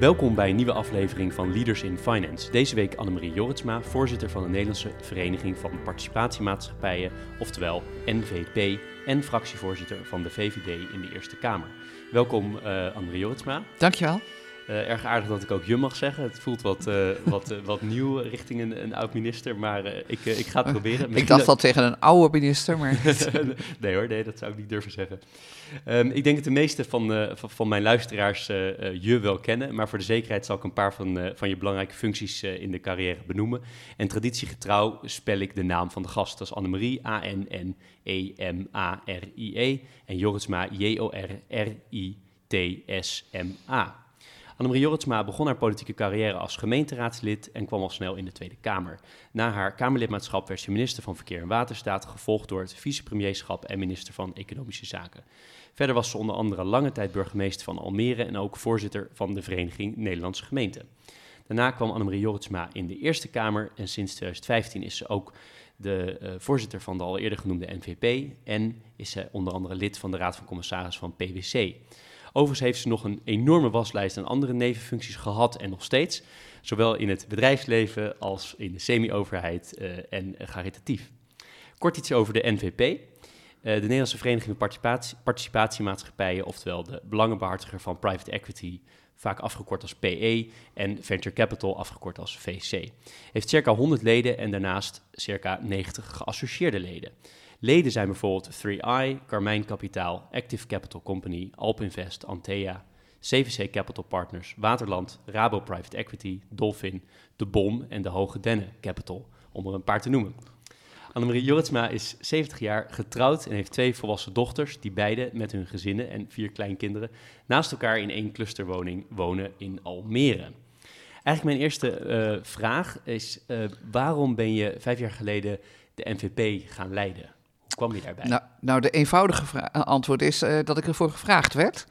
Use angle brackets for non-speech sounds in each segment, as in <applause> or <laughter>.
Welkom bij een nieuwe aflevering van Leaders in Finance. Deze week Annemarie Jorritsma, voorzitter van de Nederlandse Vereniging van Participatiemaatschappijen, oftewel NVP, en fractievoorzitter van de VVD in de Eerste Kamer. Welkom uh, Annemarie Jorritsma. Dankjewel. Uh, erg aardig dat ik ook je mag zeggen. Het voelt wat, uh, wat, uh, wat nieuw richting een, een oud-minister, maar ik, ik ga het proberen. ik dacht al tegen een oude minister, maar... <laughs> nee hoor, nee, dat zou ik niet durven zeggen. Um, ik denk dat de meeste van, van, van, mijn luisteraars je wel kennen, maar voor de zekerheid zal ik een paar van, van je belangrijke functies in de carrière benoemen. En traditiegetrouw spel ik de naam van de gast. Dat is Annemarie, A-N-N-E-M-A-R-I-E, -E, en Joritsma, J-O-R-R-I-T-S-M-A. Annemarie Jorritsma begon haar politieke carrière als gemeenteraadslid en kwam al snel in de Tweede Kamer. Na haar Kamerlidmaatschap werd ze minister van Verkeer en Waterstaat, gevolgd door het vicepremierschap en minister van Economische Zaken. Verder was ze onder andere lange tijd burgemeester van Almere en ook voorzitter van de Vereniging Nederlandse Gemeenten. Daarna kwam Annemarie Jorritsma in de Eerste Kamer en sinds 2015 is ze ook de uh, voorzitter van de al eerder genoemde NVP en is ze onder andere lid van de Raad van Commissarissen van PwC. Overigens heeft ze nog een enorme waslijst aan andere nevenfuncties gehad en nog steeds. Zowel in het bedrijfsleven als in de semi-overheid uh, en uh, caritatief. Kort iets over de NVP. Uh, de Nederlandse Vereniging Participatie, Participatiemaatschappijen, oftewel de belangenbehartiger van private equity, vaak afgekort als PE, en venture capital, afgekort als VC. Heeft circa 100 leden en daarnaast circa 90 geassocieerde leden. Leden zijn bijvoorbeeld 3i, Carmijn Kapitaal, Active Capital Company, Alpinvest, Antea, CVC Capital Partners, Waterland, Rabo Private Equity, Dolphin, De Bom en de Hoge Denne Capital, om er een paar te noemen. Annemarie Jorritsma is 70 jaar, getrouwd en heeft twee volwassen dochters, die beide met hun gezinnen en vier kleinkinderen naast elkaar in één clusterwoning wonen in Almere. Eigenlijk mijn eerste uh, vraag is, uh, waarom ben je vijf jaar geleden de NVP gaan leiden? Kwam je daarbij? Nou, nou de eenvoudige antwoord is uh, dat ik ervoor gevraagd werd.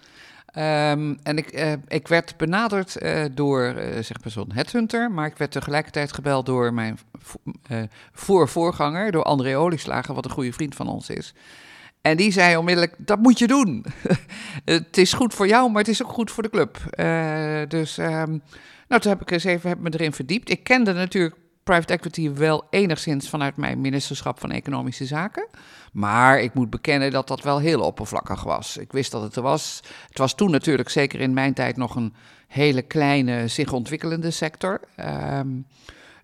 Um, en ik, uh, ik werd benaderd door, zeg maar zo'n headhunter, maar ik werd tegelijkertijd gebeld door mijn voorvoorganger, door André Olieslager, wat een goede vriend van ons is. En die zei onmiddellijk, dat moet je doen. <laughs> het is goed voor jou, maar het is ook goed voor de club. dus um, nou, toen heb ik eens even heb me erin verdiept. Ik kende natuurlijk private equity wel enigszins vanuit mijn ministerschap van Economische Zaken. Maar ik moet bekennen dat dat wel heel oppervlakkig was. Ik wist dat het er was. Het was toen natuurlijk, zeker in mijn tijd, nog een hele kleine, zich ontwikkelende sector. Um,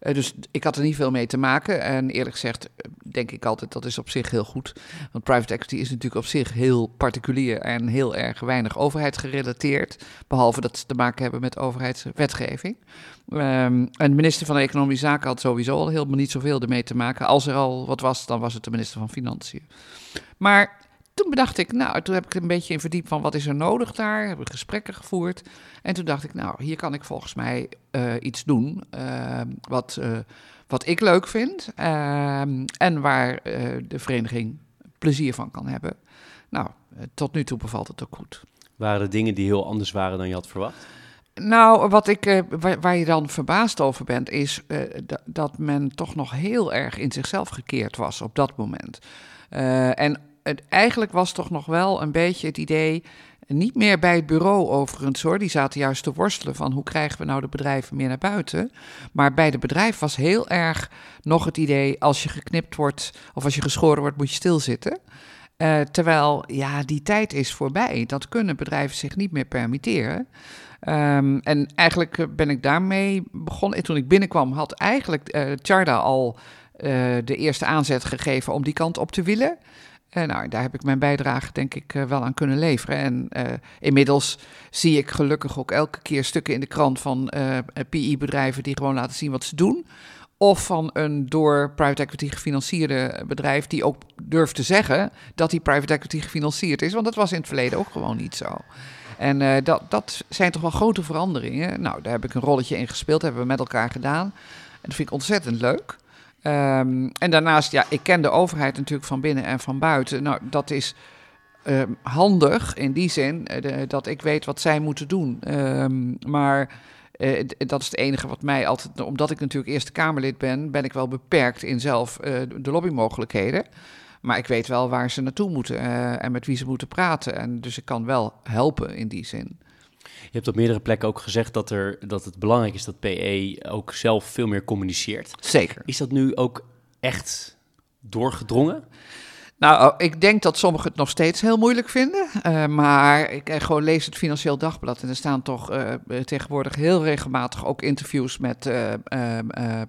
dus ik had er niet veel mee te maken. En eerlijk gezegd denk ik altijd dat is op zich heel goed. Want private equity is natuurlijk op zich heel particulier en heel erg weinig overheidsgerelateerd. Behalve dat ze te maken hebben met overheidswetgeving. Um, en de minister van Economische Zaken had sowieso al helemaal niet zoveel ermee te maken. Als er al wat was, dan was het de minister van Financiën. Maar toen bedacht ik, nou, toen heb ik een beetje in verdiept van wat is er nodig daar. Hebben we gesprekken gevoerd. En toen dacht ik, nou, hier kan ik volgens mij uh, iets doen uh, wat, uh, wat ik leuk vind. en waar de vereniging plezier van kan hebben. Nou, tot nu toe bevalt het ook goed. Waren er dingen die heel anders waren dan je had verwacht? Nou, wat ik, waar, waar, je dan verbaasd over bent, is dat men toch nog heel erg in zichzelf gekeerd was op dat moment. en het, eigenlijk was toch nog wel een beetje het idee, niet meer bij het bureau overigens hoor, die zaten juist te worstelen van hoe krijgen we nou de bedrijven meer naar buiten. Maar bij de bedrijf was heel erg nog het idee, als je geknipt wordt of als je geschoren wordt, moet je stilzitten. Uh, terwijl, ja, die tijd is voorbij. Dat kunnen bedrijven zich niet meer permitteren. Um, en eigenlijk ben ik daarmee begonnen. Toen ik binnenkwam, had eigenlijk uh, Charda al uh, de eerste aanzet gegeven om die kant op te willen. Uh, nou, daar heb ik mijn bijdrage denk ik uh, wel aan kunnen leveren. En uh, inmiddels zie ik gelukkig ook elke keer stukken in de krant van PI-bedrijven die gewoon laten zien wat ze doen. Of van een door private equity gefinancierde bedrijf die ook durft te zeggen dat die private equity gefinancierd is. Want dat was in het verleden ook gewoon niet zo. En dat, dat zijn toch wel grote veranderingen. Nou, daar heb ik een rolletje in gespeeld, hebben we met elkaar gedaan. En dat vind ik ontzettend leuk. Ehm, en daarnaast, ja, ik ken de overheid natuurlijk van binnen en van buiten. Nou, dat is ehm, handig in die zin eh, dat ik weet wat zij moeten doen. Ehm, maar eh, dat is het enige wat mij altijd, omdat ik natuurlijk Eerste Kamerlid ben, ben ik wel beperkt in zelf uh, de lobbymogelijkheden. Maar ik weet wel waar ze naartoe moeten en met wie ze moeten praten. En dus ik kan wel helpen in die zin. Je hebt op meerdere plekken ook gezegd dat, er, dat het belangrijk is dat PE ook zelf veel meer communiceert. Zeker. Is dat nu ook echt doorgedrongen? Nou, oh, ik denk dat sommigen het nog steeds heel moeilijk vinden. Uh, maar ik uh, gewoon lees het Financieel Dagblad en er staan toch uh, tegenwoordig heel regelmatig ook interviews met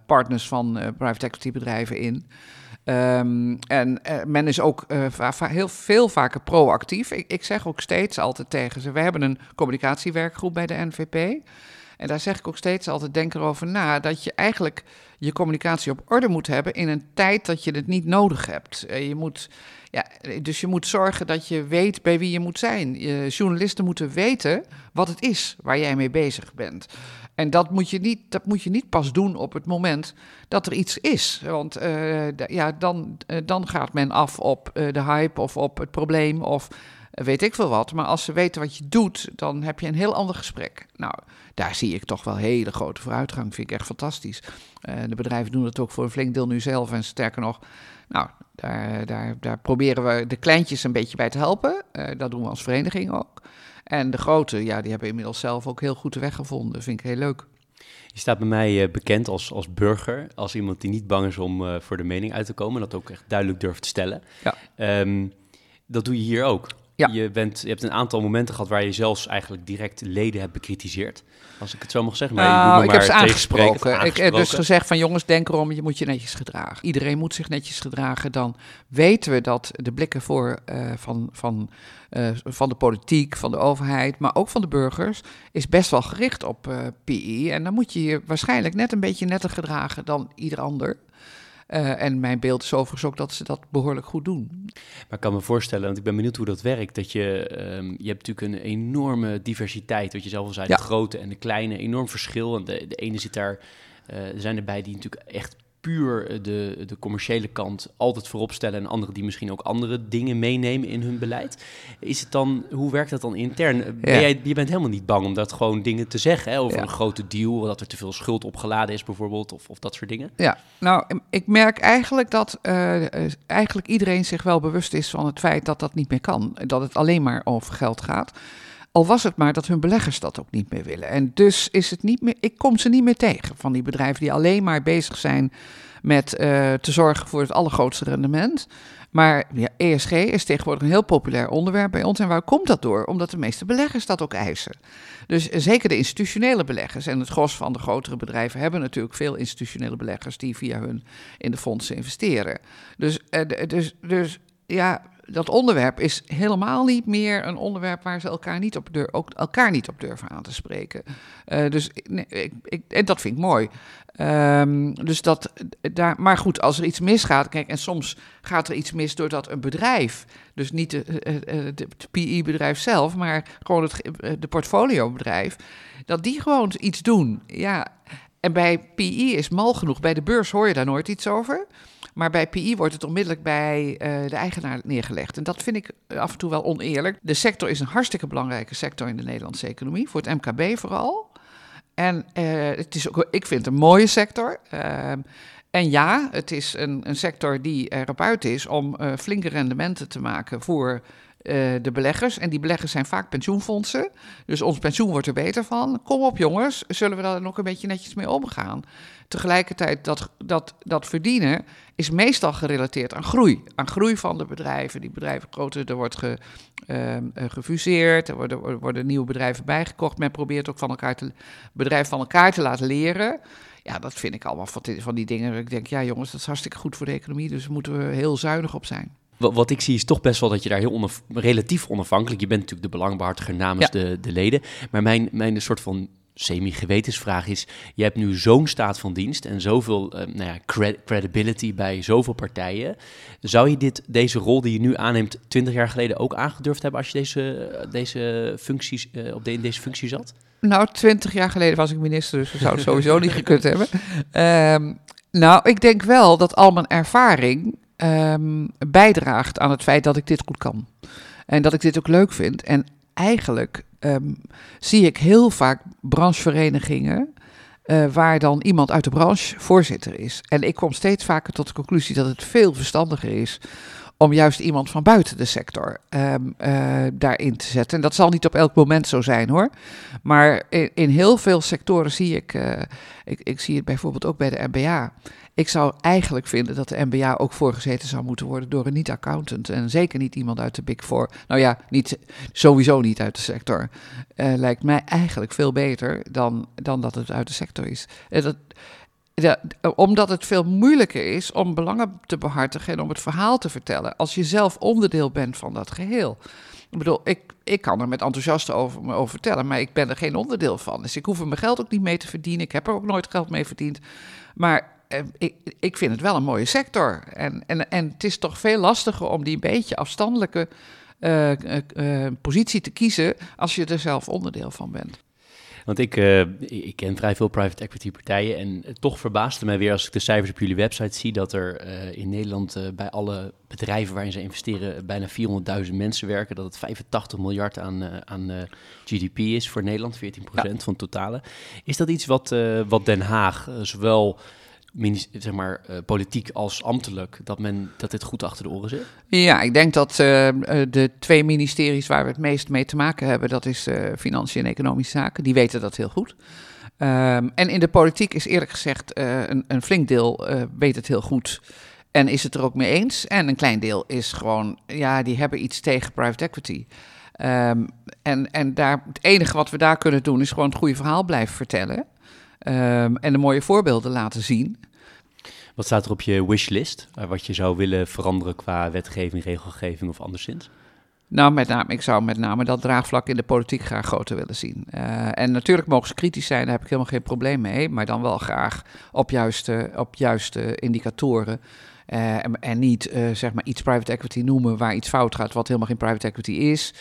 partners van private equity bedrijven in. Um, en uh, men is ook uh, heel veel vaker proactief. Ik, ik, zeg ook steeds altijd tegen ze: we hebben een communicatiewerkgroep bij de NVP. En daar zeg ik ook steeds altijd: denk erover na dat je eigenlijk je communicatie op orde moet hebben in een tijd dat je het niet nodig hebt. Uh, je moet, ja, dus je moet zorgen dat je weet bij wie je moet zijn. Journalisten moeten weten wat het is waar jij mee bezig bent. En dat moet, je niet, dat moet je niet pas doen op het moment dat er iets is. Want uh, ja, dan, uh, dan gaat men af op uh, de hype of op het probleem of weet ik veel wat. Maar als ze weten wat je doet, dan heb je een heel ander gesprek. Nou, daar zie ik toch wel hele grote vooruitgang. Vind ik echt fantastisch. de bedrijven doen het ook voor een flink deel nu zelf. En sterker nog, nou, daar, daar, daar proberen we de kleintjes een beetje bij te helpen. dat doen we als vereniging ook. En de grote, ja, die hebben inmiddels zelf ook heel goed de weg gevonden. Vind ik heel leuk. Je staat bij mij uh, bekend als, als burger, als iemand die niet bang is om uh, voor de mening uit te komen. Dat ook echt duidelijk durft te stellen. Ja. Um, dat doe je hier ook. Ja. Je, bent, je hebt een aantal momenten gehad waar je zelfs eigenlijk direct leden hebt bekritiseerd. Als ik het zo mag zeggen. Maar nou, je ik maar heb ze aangesproken. Ik heb dus gezegd van jongens, denk erom, je moet je netjes gedragen. Iedereen moet zich netjes gedragen. Dan weten we dat de blikken voor, uh, van, van, uh, van de politiek, van de overheid, maar ook van de burgers, is best wel gericht op uh, PI. En dan moet je je waarschijnlijk net een beetje netter gedragen dan ieder ander. Uh, en mijn beeld is overigens ook dat ze dat behoorlijk goed doen. Maar ik kan me voorstellen, want ik ben benieuwd hoe dat werkt, dat je, um, je hebt natuurlijk een enorme diversiteit, wat je zelf al zei, Ja. de grote en de kleine, enorm verschil. En de, de ene zit daar, uh, er zijn erbij die natuurlijk echt puur de, de commerciële kant altijd voorop stellen en anderen die misschien ook andere dingen meenemen in hun beleid. Is het dan, hoe werkt dat dan intern? Ben Ja. jij, je bent helemaal niet bang om dat gewoon dingen te zeggen, hè, over Ja. een grote deal, dat er te veel schuld opgeladen is bijvoorbeeld, of, of dat soort dingen? Ja, nou, ik merk eigenlijk dat uh, eigenlijk iedereen zich wel bewust is van het feit dat dat niet meer kan. Dat het alleen maar over geld gaat. Al was het maar dat hun beleggers dat ook niet meer willen. En dus is het niet meer. Ik kom ze niet meer tegen van die bedrijven die alleen maar bezig zijn met uh, te zorgen voor het allergrootste rendement. Maar ja, ESG is tegenwoordig een heel populair onderwerp bij ons. En waar komt dat door? Omdat de meeste beleggers dat ook eisen. Dus zeker de institutionele beleggers en het gros van de grotere bedrijven hebben natuurlijk veel institutionele beleggers die via hun in de fondsen investeren. Dus, uh, dus, dus ja, dat onderwerp is helemaal niet meer een onderwerp waar ze elkaar niet op, durf, ook elkaar niet op durven aan te spreken. Uh, dus ik, ik, en dat vind ik mooi. Um, dus dat daar, maar goed, als er iets misgaat, kijk, en soms gaat er iets mis doordat een bedrijf, dus niet de, de PI-bedrijf zelf, maar gewoon het de portfoliobedrijf, dat die gewoon iets doen. Ja, en bij PI is mal genoeg. Bij de beurs hoor je daar nooit iets over. Maar bij PI wordt het onmiddellijk bij uh, de eigenaar neergelegd. En dat vind ik af en toe wel oneerlijk. De sector is een hartstikke belangrijke sector in de Nederlandse economie, voor het MKB vooral. En uh, het is ook, ik vind het een mooie sector. Uh, en ja, het is een, een, sector die erop uit is om uh, flinke rendementen te maken voor de beleggers. En die beleggers zijn vaak pensioenfondsen. Dus ons pensioen wordt er beter van. Kom op jongens, zullen we daar nog een beetje netjes mee omgaan? Tegelijkertijd, dat, dat, dat verdienen is meestal gerelateerd aan groei. Aan groei van de bedrijven. Die bedrijven groter, er wordt ge, uh, gefuseerd, er worden, er worden nieuwe bedrijven bijgekocht. Men probeert ook van elkaar te, bedrijven van elkaar te laten leren. Ja, dat vind ik allemaal van die, van die dingen. Ik denk, ja jongens, dat is hartstikke goed voor de economie. Dus daar moeten we heel zuinig op zijn. Wat ik zie is toch best wel dat je daar heel onaf relatief onafhankelijk... Je bent natuurlijk de belangbehartiger namens ja. de, de leden. Maar mijn, mijn soort van semi-gewetensvraag is... Je hebt nu zo'n staat van dienst en zoveel uh, nou ja, cred credibility bij zoveel partijen. Zou je dit, deze rol die je nu aanneemt 20 jaar geleden ook aangedurfd hebben... als je deze, deze functies, uh, op de, in deze functie zat? Nou, twintig jaar geleden was ik minister, dus we zouden het sowieso niet gekund hebben. Um, Nou, ik denk wel dat al mijn ervaring ehm, bijdraagt aan het feit dat ik dit goed kan. En dat ik dit ook leuk vind. En eigenlijk ehm, zie ik heel vaak brancheverenigingen uh, waar dan iemand uit de branche voorzitter is. En ik kom steeds vaker tot de conclusie dat het veel verstandiger is om juist iemand van buiten de sector um, uh, daarin te zetten. En dat zal niet op elk moment zo zijn hoor. Maar in, in heel veel sectoren zie ik, uh, ik, ik zie het bijvoorbeeld ook bij de MBA. Ik zou eigenlijk vinden dat de MBA ook voorgezeten zou moeten worden door een niet-accountant. En zeker niet iemand uit de Big Four. Nou ja, niet, sowieso niet uit de sector. Uh, lijkt mij eigenlijk veel beter dan, dan dat het uit de sector is. Uh, dat, de, omdat het veel moeilijker is om belangen te behartigen en om het verhaal te vertellen. Als je zelf onderdeel bent van dat geheel. Ik bedoel, ik, ik kan er met enthousiasten over, over vertellen, maar ik ben er geen onderdeel van. Dus ik hoef er mijn geld ook niet mee te verdienen. Ik heb er ook nooit geld mee verdiend. Maar eh, ik, ik vind het wel een mooie sector. En, en, en het is toch veel lastiger om die beetje afstandelijke uh, uh, positie te kiezen als je er zelf onderdeel van bent. Want ik, uh, ik ken vrij veel private equity partijen en toch verbaasde mij weer als ik de cijfers op jullie website zie dat er uh, in Nederland uh, bij alle bedrijven waarin ze investeren bijna 400.000 mensen werken. Dat het 85 miljard aan, aan GDP is voor Nederland, 14% ja. van het totale. Is dat iets wat, wat Den Haag zowel zeg maar, uh, politiek als ambtelijk, dat, men, dat dit goed achter de oren zit? Ja, ik denk dat uh, de twee ministeries waar we het meest mee te maken hebben, dat is uh, Financiën en Economische Zaken, die weten dat heel goed. Um, en in de politiek is eerlijk gezegd een, een, flink deel weet het heel goed en is het er ook mee eens. En een klein deel is gewoon, ja, die hebben iets tegen private equity. Um, en en daar, het enige wat we daar kunnen doen is gewoon het goede verhaal blijven vertellen. Um, en de mooie voorbeelden laten zien. Wat staat er op je wishlist? Wat je zou willen veranderen qua wetgeving, regelgeving of anderszins? Nou, met name, ik zou met name dat draagvlak in de politiek graag groter willen zien. Uh, en natuurlijk mogen ze kritisch zijn, daar heb ik helemaal geen probleem mee. Maar dan wel graag op juiste, op juiste indicatoren. Uh, en, en, niet uh, zeg maar iets private equity noemen waar iets fout gaat, wat helemaal geen private equity is.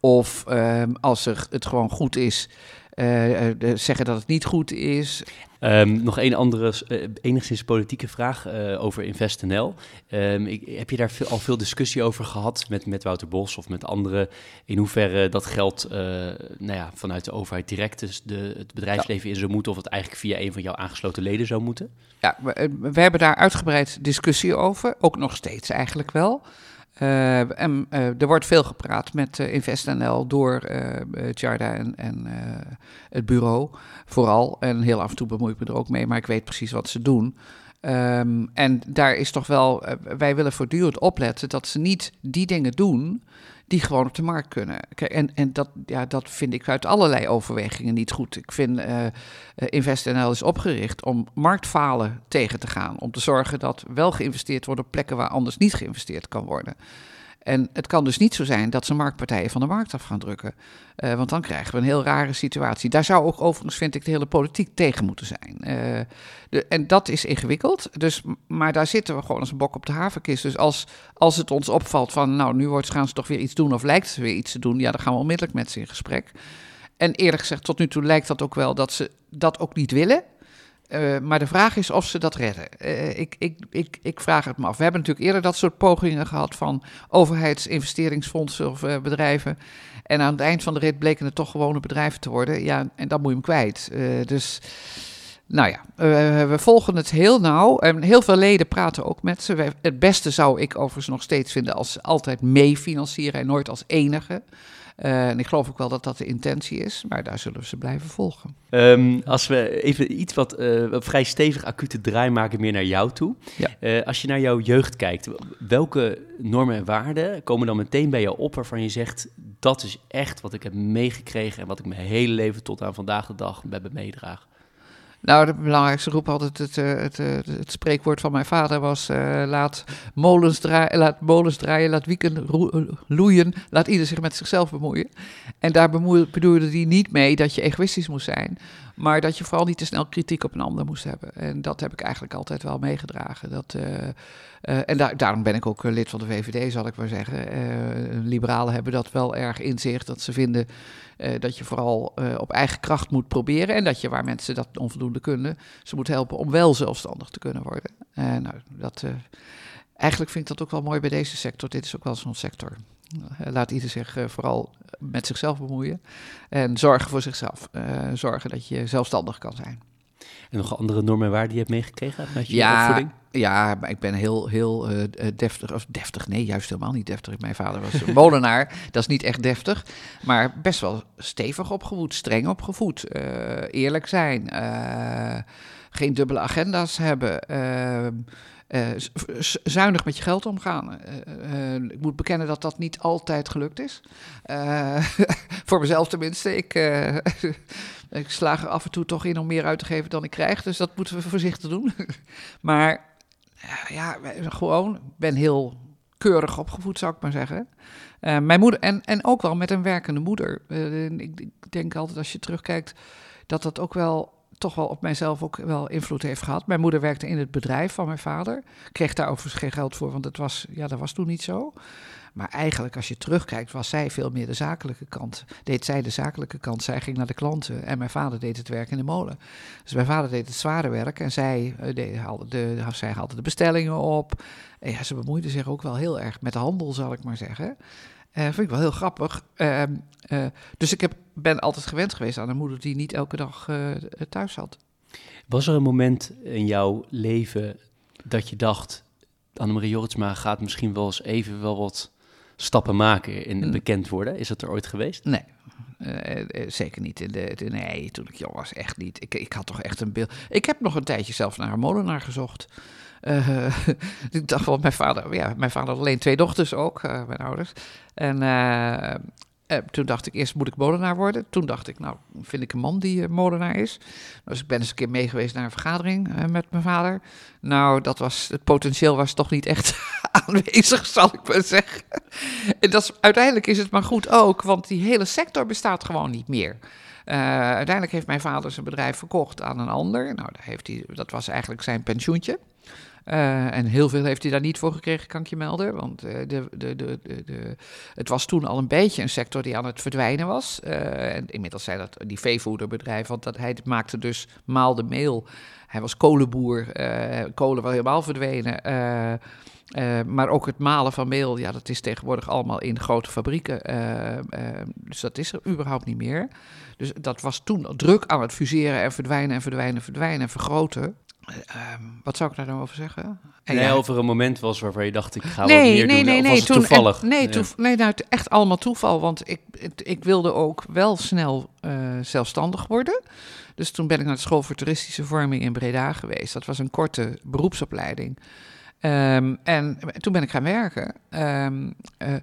Of ehm, als er het gewoon goed is, uh, zeggen dat het niet goed is. Um, nog een andere, uh, enigszins politieke vraag uh, over InvestNL. Um, ik, heb je daar veel, al veel discussie over gehad met, met Wouter Bos of met anderen? In hoeverre dat geld nou ja, vanuit de overheid direct dus de, het bedrijfsleven ja. in zou moeten... of het eigenlijk via een van jouw aangesloten leden zou moeten? Ja, we, we hebben daar uitgebreid discussie over. Ook nog steeds eigenlijk wel. Uh, en uh, er wordt veel gepraat met uh, InvestNL door Jarda en, en het bureau vooral. En heel af en toe bemoei ik me er ook mee, maar ik weet precies wat ze doen. Um, en daar is toch wel, wij willen voortdurend opletten dat ze niet die dingen doen die gewoon op de markt kunnen. En en dat, ja, dat vind ik uit allerlei overwegingen niet goed. Ik vind uh, InvestNL is opgericht om marktfalen tegen te gaan. Om te zorgen dat wel geïnvesteerd wordt op plekken waar anders niet geïnvesteerd kan worden. En het kan dus niet zo zijn dat ze marktpartijen van de markt af gaan drukken. Uh, want dan krijgen we een heel rare situatie. Daar zou ook overigens, vind ik, de hele politiek tegen moeten zijn. Uh, de, en dat is ingewikkeld. Dus, maar daar zitten we gewoon als een bok op de haverkist. Dus als, als het ons opvalt van, nou, nu wordt, gaan ze toch weer iets doen of lijkt ze weer iets te doen, ja, dan gaan we onmiddellijk met ze in gesprek. En eerlijk gezegd, tot nu toe lijkt dat ook wel dat ze dat ook niet willen. Uh, maar de vraag is of ze dat redden. Uh, ik, ik, ik, ik vraag het me af. We hebben natuurlijk eerder dat soort pogingen gehad van overheidsinvesteringsfondsen of uh, bedrijven. En aan het eind van de rit bleken het toch gewone bedrijven te worden. Ja, en dan moet je hem kwijt. dus, nou ja, we volgen het heel nauw. En heel veel leden praten ook met ze. Het beste zou ik overigens nog steeds vinden als ze altijd mee financieren en nooit als enige. Uh, en ik geloof ook wel dat dat de intentie is, maar daar zullen we ze blijven volgen. Um, als we even iets wat uh, vrij stevig acute draai maken meer naar jou toe. Ja. Uh, als je naar jouw jeugd kijkt, welke normen en waarden komen dan meteen bij jou op waarvan je zegt, dat is echt wat ik heb meegekregen en wat ik mijn hele leven tot aan vandaag de dag bij me meedraag? Nou, de belangrijkste roep altijd het, het, het, het, spreekwoord van mijn vader was: uh, laat, molens draaien, laat molens draaien, laat wieken loeien, laat ieder zich met zichzelf bemoeien. En daar bedoelde hij niet mee dat je egoïstisch moest zijn, maar dat je vooral niet te snel kritiek op een ander moest hebben. En dat heb ik eigenlijk altijd wel meegedragen. Dat, uh, uh, en daar, daarom ben ik ook lid van de VVD, zal ik maar zeggen. liberalen hebben dat wel erg in zich, dat ze vinden dat je vooral op eigen kracht moet proberen en dat je waar mensen dat onvoldoende voldoende kunnen. Ze moet helpen om wel zelfstandig te kunnen worden. Nou, dat, eigenlijk vind ik dat ook wel mooi bij deze sector. Dit is ook wel zo'n sector. Laat ieder zich vooral met zichzelf bemoeien. En zorgen voor zichzelf. zorgen dat je zelfstandig kan zijn. En nog andere normen en waarden die je hebt meegekregen met je ja, opvoeding? Ja, maar ik ben heel, heel uh, deftig. Of deftig, nee, juist helemaal niet deftig. Mijn vader was een molenaar. <laughs> Dat is niet echt deftig. Maar best wel stevig opgevoed, streng opgevoed. Uh, eerlijk zijn. Uh, geen dubbele agenda's hebben. Ehm, zuinig met je geld omgaan. ik moet bekennen dat dat niet altijd gelukt is. <laughs> voor mezelf tenminste. Ik <laughs> ik slaag er af en toe toch in om meer uit te geven dan ik krijg. Dus dat moeten we voorzichtig doen. <laughs> maar ja, gewoon, ben heel keurig opgevoed, zou ik maar zeggen. Uh, mijn moeder, en, en ook wel met een werkende moeder. Uh, ik, ik, denk altijd als je terugkijkt, dat dat ook wel toch wel op mijzelf ook wel invloed heeft gehad. Mijn moeder werkte in het bedrijf van mijn vader. Kreeg daar overigens geen geld voor, want het was, ja, dat was toen niet zo. Maar eigenlijk, als je terugkijkt, was zij veel meer de zakelijke kant. Deed zij de zakelijke kant. Zij ging naar de klanten en mijn vader deed het werk in de molen. Dus mijn vader deed het zware werk en zij, deed, haalde, de, zij haalde de bestellingen op. En ja, ze bemoeide zich ook wel heel erg met de handel, zal ik maar zeggen. Uh, vind ik wel heel grappig. Uh, uh, dus ik heb, ben altijd gewend geweest aan een moeder die niet elke dag thuis zat. Was er een moment in jouw leven dat je dacht... Annemarie Jorritsma gaat misschien wel eens even wel wat stappen maken in mm. bekend worden? Is dat er ooit geweest? Nee. Uh, zeker niet. In de, nee, toen ik jong was, echt niet. Ik, ik had toch echt een beeld. Ik heb nog een tijdje zelf naar een molenaar gezocht. <laughs> Ik dacht wel, mijn vader, ja, mijn vader had alleen twee dochters ook, uh, mijn ouders. En uh, toen dacht ik eerst, moet ik molenaar worden? Toen dacht ik, nou, vind ik een man die molenaar is. Dus ik ben eens een keer mee geweest naar een vergadering met mijn vader. Nou, dat was, het potentieel was toch niet echt <laughs> aanwezig, zal ik maar zeggen. en dat is, uiteindelijk is het maar goed ook, want die hele sector bestaat gewoon niet meer. uiteindelijk heeft mijn vader zijn bedrijf verkocht aan een ander. Nou, daar heeft hij, dat was eigenlijk zijn pensioentje. Uh, en heel veel heeft hij daar niet voor gekregen, kan ik je melden. Want uh, de, de, de, de, het was toen al een beetje een sector die aan het verdwijnen was. En inmiddels zijn dat die veevoederbedrijven, want dat, hij maakte dus maalde meel. Hij was kolenboer, kolen wel helemaal verdwenen. maar ook het malen van meel, ja, dat is tegenwoordig allemaal in grote fabrieken. dus dat is er überhaupt niet meer. Dus dat was toen druk aan het fuseren en verdwijnen en verdwijnen en verdwijnen en vergroten. Ehm, wat zou ik daar nou over zeggen? En nee, ja, over een moment was waarvan je dacht, ik ga nee, wat meer nee, doen. Nee, nee, nee. Toen, toevallig? nee, toef, nee nou, echt allemaal toeval. Want ik, ik wilde ook wel snel uh, zelfstandig worden. Dus toen ben ik naar de school voor toeristische vorming in Breda geweest. Dat was een korte beroepsopleiding. Um, en toen ben ik gaan werken. Um, uh,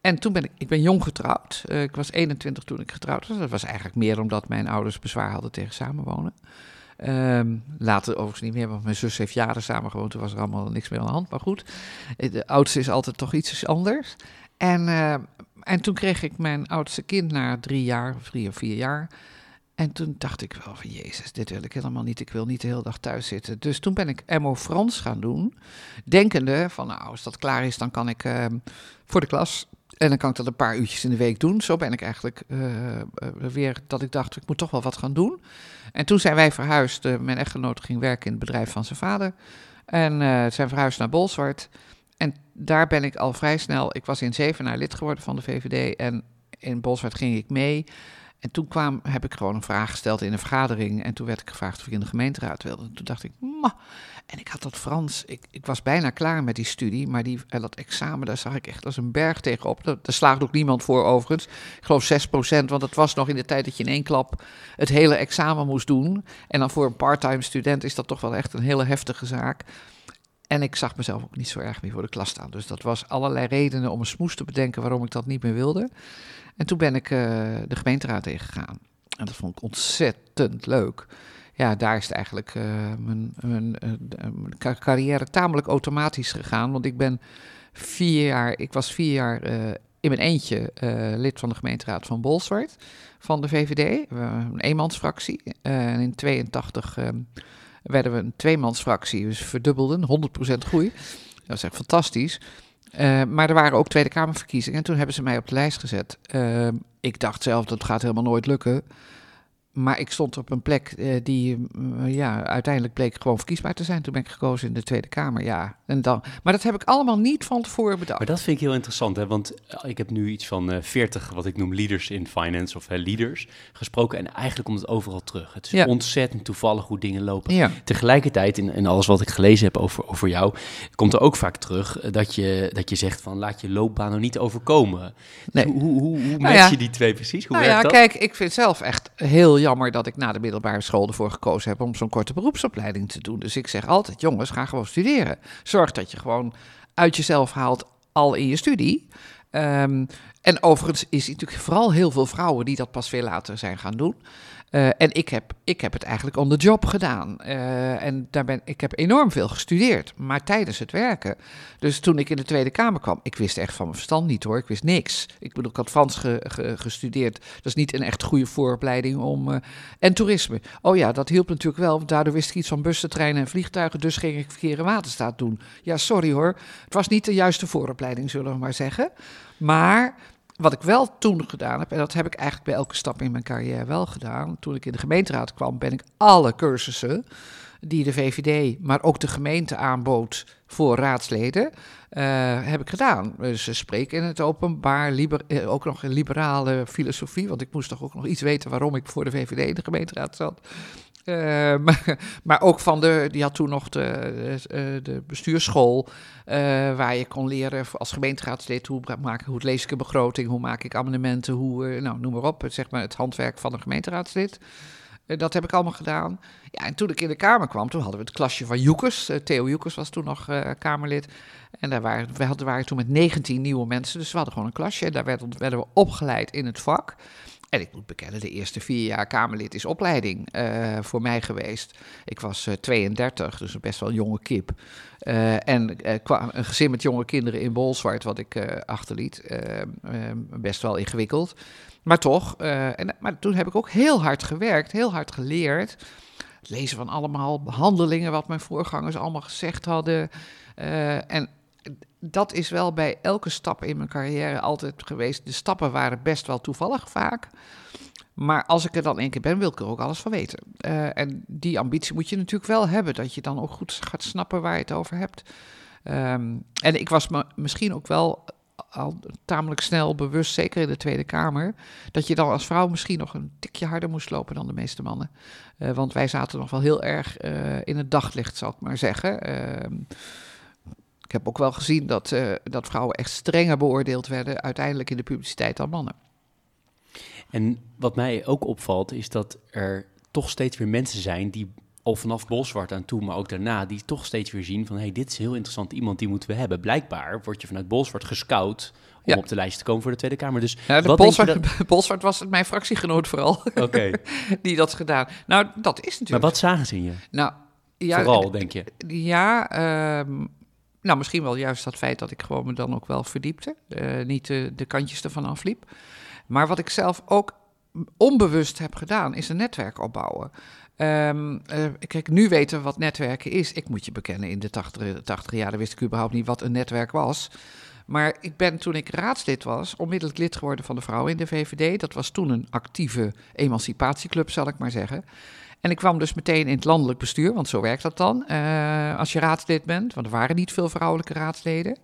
en toen ben ik, ik ben jong getrouwd. Uh, ik was 21 toen ik getrouwd was. Dat was eigenlijk meer omdat mijn ouders bezwaar hadden tegen samenwonen. Um, later overigens niet meer, want mijn zus heeft jaren samen gewoond. Toen was er allemaal niks meer aan de hand. Maar goed, de oudste is altijd toch iets anders. En, uh, en toen kreeg ik mijn oudste kind na drie jaar, drie of vier jaar. En toen dacht ik wel van, jezus, dit wil ik helemaal niet. Ik wil niet de hele dag thuis zitten. Dus toen ben ik MO Frans gaan doen. Denkende van, nou, als dat klaar is, dan kan ik uh, voor de klas en dan kan ik dat een paar uurtjes in de week doen. Zo ben ik eigenlijk uh, weer dat ik dacht, ik moet toch wel wat gaan doen. En toen zijn wij verhuisd. Uh, mijn echtgenoot ging werken in het bedrijf van zijn vader. En zijn verhuisd naar Bolsward. En daar ben ik al vrij snel, ik was in Zevenaar lid geworden van de VVD. En in Bolsward ging ik mee. En toen kwam, heb ik gewoon een vraag gesteld in een vergadering. En toen werd ik gevraagd of ik in de gemeenteraad wilde. En toen dacht ik, ma. En ik had dat Frans, ik, ik was bijna klaar met die studie. Maar die, dat examen, daar zag ik echt als een berg tegenop. Daar, daar slaagde ook niemand voor overigens. Ik geloof 6% want het was nog in de tijd dat je in één klap het hele examen moest doen. En dan voor een parttime student is dat toch wel echt een hele heftige zaak. En ik zag mezelf ook niet zo erg meer voor de klas staan. Dus dat was allerlei redenen om een smoes te bedenken waarom ik dat niet meer wilde. En toen ben ik uh, de gemeenteraad ingegaan. En dat vond ik ontzettend leuk. Ja, daar is het eigenlijk uh, mijn, mijn, carrière tamelijk automatisch gegaan. Want ik ben vier jaar, ik was vier jaar in mijn eentje lid van de gemeenteraad van Bolsward. Van de VVD, een eenmansfractie. en in 82 werden we een tweemansfractie, dus verdubbelden, 100% groei. Dat is echt fantastisch. Uh, maar er waren ook Tweede Kamerverkiezingen en toen hebben ze mij op de lijst gezet. Uh, ik dacht zelf, dat gaat helemaal nooit lukken. Maar ik stond op een plek eh, die mm, ja, uiteindelijk bleek gewoon verkiesbaar te zijn. Toen ben ik gekozen in de Tweede Kamer, ja. En dan, maar dat heb ik allemaal niet van tevoren bedacht. Maar dat vind ik heel interessant, hè? want eh, ik heb nu iets van uh, 40, wat ik noem leaders in finance of leaders, gesproken. En eigenlijk komt het overal terug. Het is Ja. ontzettend toevallig hoe dingen lopen. Ja. Tegelijkertijd, in, in alles wat ik gelezen heb over, over jou, komt er ook vaak terug eh, dat je, dat je zegt van laat je loopbaan nou niet overkomen. Dus Nee. Hoe, hoe, hoe, hoe Nou match ja. je die twee precies? Hoe nou werkt ja, dat? kijk, ik vind zelf echt heel jammer dat ik na de middelbare school ervoor gekozen heb om zo'n korte beroepsopleiding te doen. Dus ik zeg altijd, jongens, ga gewoon studeren. Zorg dat je gewoon uit jezelf haalt al in je studie. Ehm, en overigens is het natuurlijk vooral heel veel vrouwen die dat pas veel later zijn gaan doen. Eh, en ik heb, ik heb het eigenlijk on the job gedaan. Eh, en daar ben, ik heb enorm veel gestudeerd, maar tijdens het werken. Dus toen ik in de Tweede Kamer kwam, ik wist echt van mijn verstand niet hoor. Ik wist niks. Ik bedoel, ik had Frans ge- ge- gestudeerd. Dat is niet een echt goede vooropleiding om... eh, en toerisme. Oh ja, dat hielp natuurlijk wel. Daardoor wist ik iets van bussen, treinen en vliegtuigen. Dus ging ik verkeer en waterstaat doen. Ja, sorry hoor. Het was niet de juiste vooropleiding, zullen we maar zeggen. Maar wat ik wel toen gedaan heb, en dat heb ik eigenlijk bij elke stap in mijn carrière wel gedaan. Toen ik in de gemeenteraad kwam, ben ik alle cursussen die de VVD, maar ook de gemeente aanbood voor raadsleden, eh, heb ik gedaan. Dus eh, spreken in het openbaar, eh, ook nog een liberale filosofie, want ik moest toch ook nog iets weten waarom ik voor de VVD in de gemeenteraad zat. Eh, <laughs> maar, ook van de, die had toen nog de, de, bestuursschool, eh, waar je kon leren als gemeenteraadslid hoe maak, hoe lees ik een begroting, hoe maak ik amendementen, hoe, eh, nou, noem maar op, zeg maar het handwerk van een gemeenteraadslid. Dat heb ik allemaal gedaan. Ja, en toen ik in de Kamer kwam, toen hadden we het klasje van Joekers. Theo Joekers was toen nog Kamerlid. En daar waren, we hadden, waren toen met 19 nieuwe mensen, dus we hadden gewoon een klasje. En daar werden we opgeleid in het vak. En ik moet bekennen, de eerste vier jaar Kamerlid is opleiding eh, voor mij geweest. Ik was eh, 32, dus best wel een jonge kip. Eh, en eh, qua een gezin met jonge kinderen in Bolzwart, wat ik eh, achterliet, eh, eh, best wel ingewikkeld. Maar toch, eh, en, maar toen heb ik ook heel hard gewerkt, heel hard geleerd. Het lezen van allemaal handelingen wat mijn voorgangers allemaal gezegd hadden. Eh, en dat is wel bij elke stap in mijn carrière altijd geweest. De stappen waren best wel toevallig vaak. Maar als ik er dan één keer ben, wil ik er ook alles van weten. Eh, en die ambitie moet je natuurlijk wel hebben. Dat je dan ook goed gaat snappen waar je het over hebt. Ehm, en ik was me misschien ook wel al tamelijk snel bewust, zeker in de Tweede Kamer, dat je dan als vrouw misschien nog een tikje harder moest lopen dan de meeste mannen. Eh, want wij zaten nog wel heel erg eh, in het daglicht, zal ik maar zeggen. Ik heb ook wel gezien dat, eh, dat vrouwen echt strenger beoordeeld werden, uiteindelijk in de publiciteit dan mannen. En wat mij ook opvalt, is dat er toch steeds weer mensen zijn die al vanaf Bolzwart aan toe, maar ook daarna, die toch steeds weer zien van, hé, hey, dit is heel interessant, iemand die moeten we hebben. Blijkbaar word je vanuit Bolzwart gescout om Ja. op de lijst te komen voor de Tweede Kamer. Dus Ja, de <laughs> was het mijn fractiegenoot vooral, Oké, <laughs> die dat gedaan. Nou, dat is maar natuurlijk... wat zagen ze in je? Nou, ja, Vooral, denk je? Ja, ehm, nou misschien wel juist dat feit dat ik gewoon me dan ook wel verdiepte. eh, niet de, de kantjes ervan afliep. Maar wat ik zelf ook onbewust heb gedaan, is een netwerk opbouwen. Ehm, eh, kijk, nu weten we wat netwerken is. Ik moet je bekennen, in de 80, 80 jaar wist ik überhaupt niet wat een netwerk was. Maar ik ben toen ik raadslid was, onmiddellijk lid geworden van de vrouwen in de VVD. Dat was toen een actieve emancipatieclub, zal ik maar zeggen. En ik kwam dus meteen in het landelijk bestuur, want zo werkt dat dan. eh, als je raadslid bent, want er waren niet veel vrouwelijke raadsleden.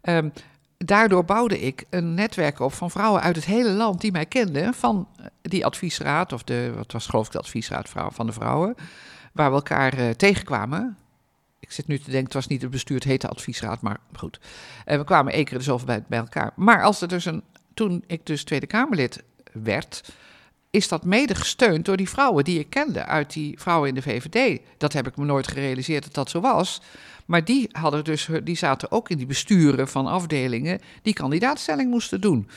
Ehm, daardoor bouwde ik een netwerk op van vrouwen uit het hele land die mij kenden. Van die adviesraad, of de, wat was geloof ik de adviesraad van de vrouwen. Waar we elkaar eh, tegenkwamen. Ik zit nu te denken, het was niet het bestuur, het heette adviesraad, maar goed. Eh, we kwamen één keer de zoveel bij, bij elkaar. Maar als er dus een, toen ik dus Tweede Kamerlid werd, is dat mede gesteund door die vrouwen die ik kende uit die vrouwen in de VVD. Dat heb ik me nooit gerealiseerd dat dat zo was. Maar die, hadden dus, die zaten ook in die besturen van afdelingen die kandidaatstelling moesten doen.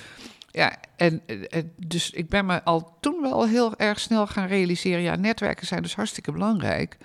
Ja, en eh, dus ik ben me al toen wel heel erg snel gaan realiseren. Ja, netwerken zijn dus hartstikke belangrijk.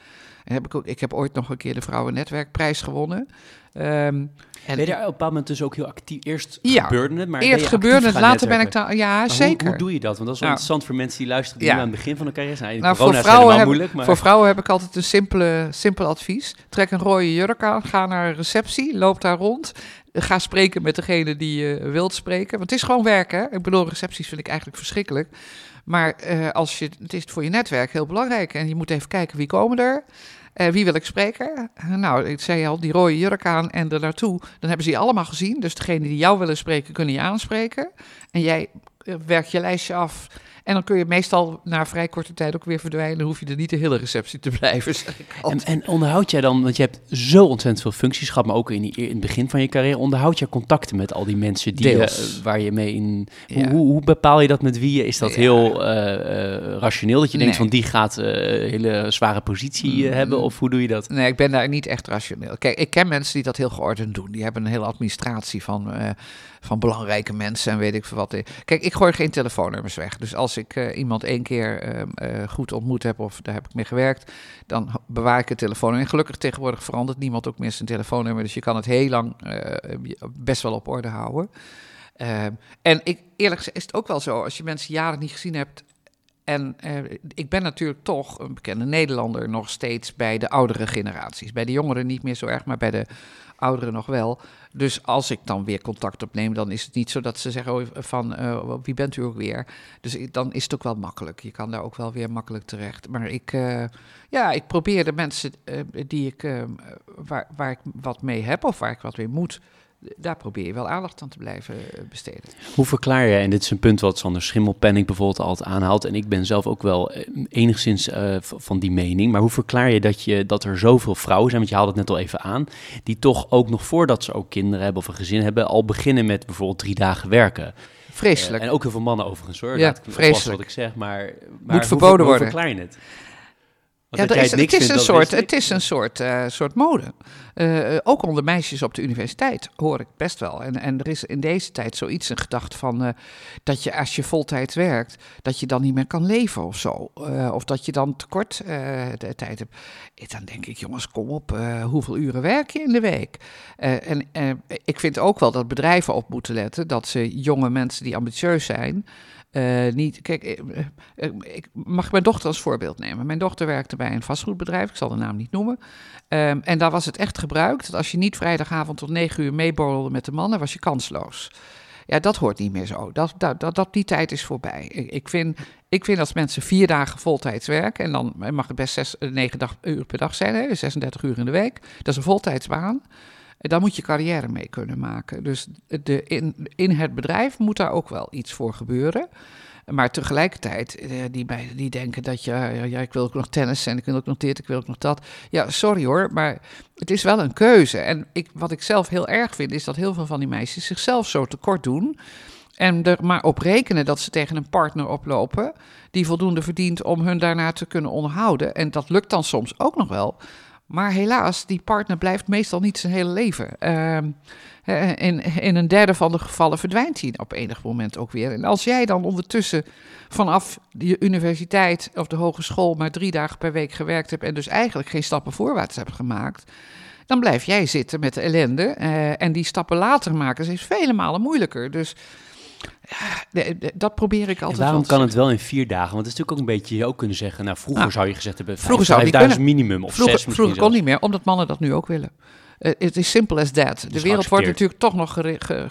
En heb ik, ook, ik heb ooit nog een keer de Vrouwennetwerkprijs gewonnen. Ehm, en Ben je daar op een bepaald moment dus ook heel actief? Eerst Ja, gebeurde het, maar eerst gebeurde het, later ben ik dan... Ja, Maar zeker. Hoe, hoe doe je dat? Want dat is wel Nou, interessant voor mensen die luisteren, die ja. nu aan het begin van de carrière zijn. Nou, voor vrouwen, heb, moeilijk, maar... voor vrouwen heb ik altijd een simpele, simpel advies. Trek een rode jurk aan, ga naar een receptie, loop daar rond. Ga spreken met degene die je wilt spreken. Want het is gewoon werken. hè. Ik bedoel, recepties vind ik eigenlijk verschrikkelijk. Maar uh, als je, het is voor je netwerk heel belangrijk. En je moet even kijken wie komen er. Uh, wie wil ik spreken? Nou, ik zei al, die rode jurk aan en er naartoe. Dan hebben ze je allemaal gezien. Dus degene die jou willen spreken, kunnen je aanspreken. En jij werkt je lijstje af. En dan kun je meestal na vrij korte tijd ook weer verdwijnen. Dan hoef je er niet de hele receptie te blijven. En, en, onderhoud jij dan, want je hebt zo ontzettend veel functies gehad, maar ook in, die, in het begin van je carrière, onderhoud je contacten met al die mensen die, uh, waar je mee in. Hoe, hoe, bepaal je dat met wie? Is dat heel uh, uh, rationeel dat je denkt van die gaat een hele zware positie mm. hebben? Of hoe doe je dat? Nee, ik ben daar niet echt rationeel. Kijk, ik ken mensen die dat heel geordend doen. Die hebben een hele administratie van van belangrijke mensen en weet ik veel wat. Kijk, ik gooi geen telefoonnummers weg. Dus als ik uh, iemand één keer uh, goed ontmoet heb of daar heb ik mee gewerkt, dan bewaar ik het telefoonnummer. En gelukkig tegenwoordig verandert niemand ook meer zijn telefoonnummer. Dus je kan het heel lang uh, best wel op orde houden. Ehm, en ik, eerlijk gezegd is het ook wel zo, als je mensen jaren niet gezien hebt, en ik ben natuurlijk toch een bekende Nederlander nog steeds bij de oudere generaties. Bij de jongeren niet meer zo erg, maar bij de ouderen nog wel. Dus als ik dan weer contact opneem, dan is het niet zo dat ze zeggen oh, van uh, wie bent u ook weer. Dus dan is het ook wel makkelijk. Je kan daar ook wel weer makkelijk terecht. Maar ik, uh, ja, ik probeer de mensen uh, die ik, waar, waar ik wat mee heb of waar ik wat mee moet, daar probeer je wel aandacht aan te blijven eh, besteden. Hoe verklaar je, en dit is een punt wat Sander Schimmelpenning bijvoorbeeld altijd aanhaalt, en ik ben zelf ook wel eh, enigszins uh, van die mening, maar hoe verklaar je dat, je dat er zoveel vrouwen zijn, want je haalde het net al even aan, die toch ook nog voordat ze ook kinderen hebben of een gezin hebben, al beginnen met bijvoorbeeld drie dagen werken? Vreselijk. Uh, en ook heel veel mannen overigens hoor. Ja, vreselijk. wat ik zeg, maar, maar Moet verboden hoe, worden. Verklaar je het? Ja, het, is, het, is een soort, het is een soort, uh, soort mode. Uh, ook onder meisjes op de universiteit hoor ik best wel. En, en er is in deze tijd zoiets een gedachte van uh, dat je als je voltijds werkt, dat je dan niet meer kan leven of zo. of dat je dan tekort de tijd hebt. Dan denk ik, jongens, kom op, hoeveel uren werk je in de week? en ik vind ook wel dat bedrijven op moeten letten dat ze jonge mensen die ambitieus zijn. Uh, niet, kijk, ik, ik, mag mijn dochter als voorbeeld nemen. Mijn dochter werkte bij een vastgoedbedrijf, ik zal de naam niet noemen. Um, en daar was het echt gebruikt dat als je niet vrijdagavond tot negen uur meeborrelde met de mannen, was je kansloos. Ja, dat hoort niet meer zo. Dat, dat, dat, dat die tijd is voorbij. Ik, ik, vind, ik vind als mensen vier dagen voltijds werken, en dan mag het best zes, negen dag, uur per dag zijn, hè, 36 uur in de week. Dat is een voltijdsbaan. Dan moet je carrière mee kunnen maken. Dus de, in, in het bedrijf moet daar ook wel iets voor gebeuren. Maar tegelijkertijd, eh, die, die denken dat je, ja, ik wil ook nog tennis en ik wil ook nog dit, ik wil ook nog dat. Ja, sorry hoor, maar het is wel een keuze. En ik, wat ik zelf heel erg vind, is dat heel veel van die meisjes zichzelf zo tekort doen. En er maar op rekenen dat ze tegen een partner oplopen die voldoende verdient om hun daarna te kunnen onderhouden. En dat lukt dan soms ook nog wel. Maar helaas, die partner blijft meestal niet zijn hele leven. Uh, in, in een derde van de gevallen verdwijnt hij op enig moment ook weer. En als jij dan ondertussen vanaf de universiteit of de hogeschool maar drie dagen per week gewerkt hebt en dus eigenlijk geen stappen voorwaarts hebt gemaakt, dan blijf jij zitten met de ellende. Uh, en die stappen later maken is vele malen moeilijker. Dus dat probeer ik altijd. En waarom kan het wel in vier dagen? Want het is natuurlijk ook een beetje, je ook kunnen zeggen, nou vroeger nou, zou je gezegd hebben, vroeger zou je minimum of vroeger, zes Vroeger kon niet meer, omdat mannen dat nu ook willen. Eh, het is simpel as that. De wereld wordt natuurlijk toch nog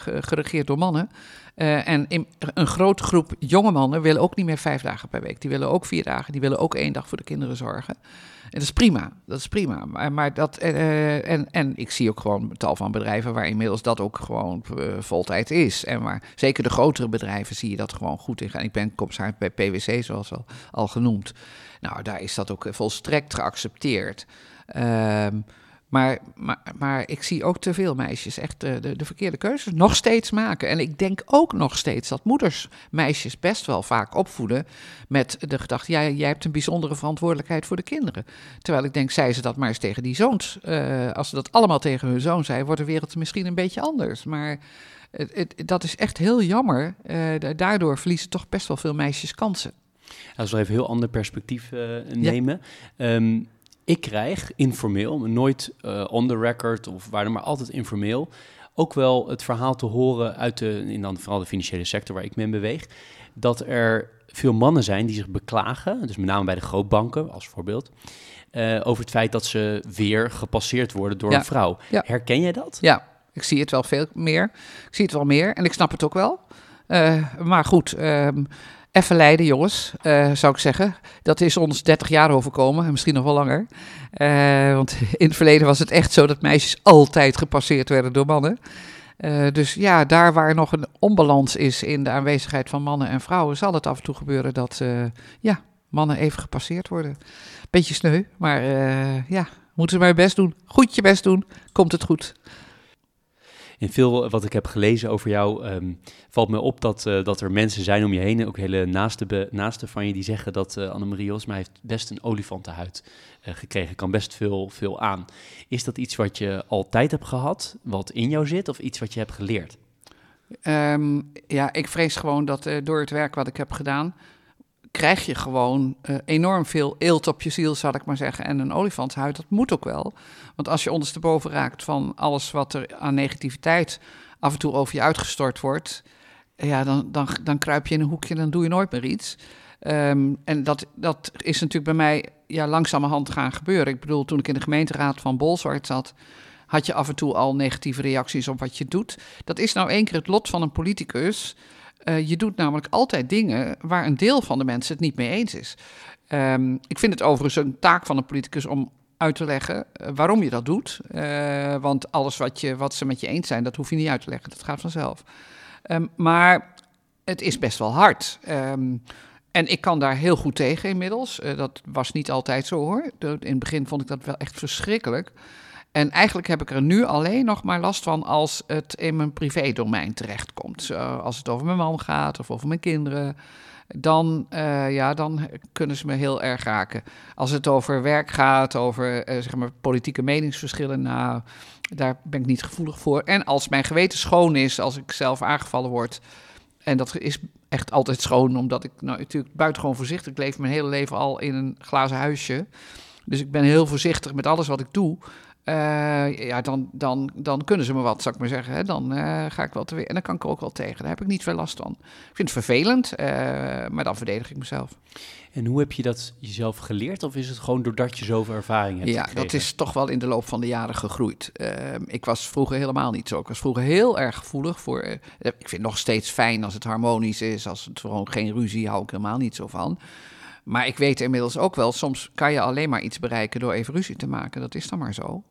geregeerd door mannen. Uh, en in, een grote groep jonge mannen willen ook niet meer vijf dagen per week. Die willen ook vier dagen. Die willen ook één dag voor de kinderen zorgen. En dat is prima. Dat is prima. Maar, maar dat, uh, en, en ik zie ook gewoon tal van bedrijven waar inmiddels dat ook gewoon uh, voltijd is. En maar zeker de grotere bedrijven zie je dat gewoon goed in gaan. Ik ben commissaris bij PwC, zoals al, al genoemd. Nou, daar is dat ook volstrekt geaccepteerd. Ehm maar, maar, maar ik zie ook te veel meisjes echt de, de, de, verkeerde keuzes nog steeds maken. En ik denk ook nog steeds dat moeders meisjes best wel vaak opvoeden met de gedachte: jij, jij hebt een bijzondere verantwoordelijkheid voor de kinderen. Terwijl ik denk, zij ze dat maar eens tegen die zoons. Uh, als ze dat allemaal tegen hun zoon zei, wordt de wereld misschien een beetje anders. Maar het, het, dat is echt heel jammer. Uh, daardoor verliezen toch best wel veel meisjes kansen. Als we even een heel ander perspectief uh, nemen. Ja. Um, ik krijg informeel, nooit uh, on the record of waar dan maar altijd informeel, ook wel het verhaal te horen uit de, in dan vooral de financiële sector waar ik me in beweeg, dat er veel mannen zijn die zich beklagen, dus met name bij de grootbanken als voorbeeld, uh, over het feit dat ze weer gepasseerd worden door ja. een vrouw. Ja. Herken jij dat? Ja, ik zie het wel veel meer. Ik zie het wel meer en ik snap het ook wel. Uh, maar goed, um, Even lijden, jongens, uh, zou ik zeggen. Dat is ons 30 jaar overkomen, en misschien nog wel langer. Uh, want <laughs> in het verleden was het echt zo dat meisjes altijd gepasseerd werden door mannen. Uh, dus ja, daar waar nog een onbalans is in de aanwezigheid van mannen en vrouwen, zal het af en toe gebeuren dat ja, mannen even gepasseerd worden. Beetje sneu, maar ja, moeten ze maar best doen. Goed je best doen, komt het goed in veel wat ik heb gelezen over jou, ehm, valt me op dat, uh, dat er mensen zijn om je heen, ook hele naaste, naaste van je, die zeggen dat uh, Annemarie Osma heeft best een olifantenhuid uh, gekregen, kan best veel, veel aan. Is dat iets wat je altijd hebt gehad, wat in jou zit, of iets wat je hebt geleerd? Um, ja, ik vrees gewoon dat door het werk wat ik heb gedaan, krijg je gewoon uh, enorm veel eelt op je ziel, zal ik maar zeggen. En een olifantshuid, dat moet ook wel. Want als je ondersteboven raakt van alles wat er aan negativiteit af en toe over je uitgestort wordt, ja, dan, dan, dan kruip je in een hoekje en dan doe je nooit meer iets. Um, en dat, dat is natuurlijk bij mij ja, langzamerhand gaan gebeuren. Ik bedoel, toen ik in de gemeenteraad van Bolzwart zat, had je af en toe al negatieve reacties op wat je doet. Dat is nou één keer het lot van een politicus. Uh, je doet namelijk altijd dingen waar een deel van de mensen het niet mee eens is. Um, ik vind het overigens een taak van een politicus om uit te leggen uh, waarom je dat doet. Uh, want alles wat, je, wat ze met je eens zijn, dat hoef je niet uit te leggen. Dat gaat vanzelf. Um, maar het is best wel hard. Um, en ik kan daar heel goed tegen inmiddels. dat was niet altijd zo hoor. In het begin vond ik dat wel echt verschrikkelijk. En eigenlijk heb ik er nu alleen nog maar last van als het in mijn privédomein terechtkomt. als het over mijn man gaat of over mijn kinderen. Dan, uh, ja, dan kunnen ze me heel erg raken. Als het over werk gaat, over uh, zeg maar politieke meningsverschillen, nou, daar ben ik niet gevoelig voor. En als mijn geweten schoon is, als ik zelf aangevallen word, en dat is echt altijd schoon, omdat ik nou, natuurlijk buitengewoon voorzichtig ik leef mijn hele leven al in een glazen huisje. Dus ik ben heel voorzichtig met alles wat ik doe. Uh, ja, dan, dan, dan kunnen ze me wat, zou ik maar zeggen. Hè? Dan uh, ga ik wel te weer. En dan kan ik er ook wel tegen. Daar heb ik niet veel last van. Ik vind het vervelend, uh, maar dan verdedig ik mezelf. En hoe heb je dat jezelf geleerd? Of is het gewoon doordat je zoveel ervaring hebt? Ja, gekregen? dat is toch wel in de loop van de jaren gegroeid. ik was vroeger helemaal niet zo. Ik was vroeger heel erg gevoelig voor. ik vind het nog steeds fijn als het harmonisch is. Als het gewoon geen ruzie, hou ik helemaal niet zo van. Maar ik weet inmiddels ook wel, soms kan je alleen maar iets bereiken door even ruzie te maken. Dat is dan maar zo.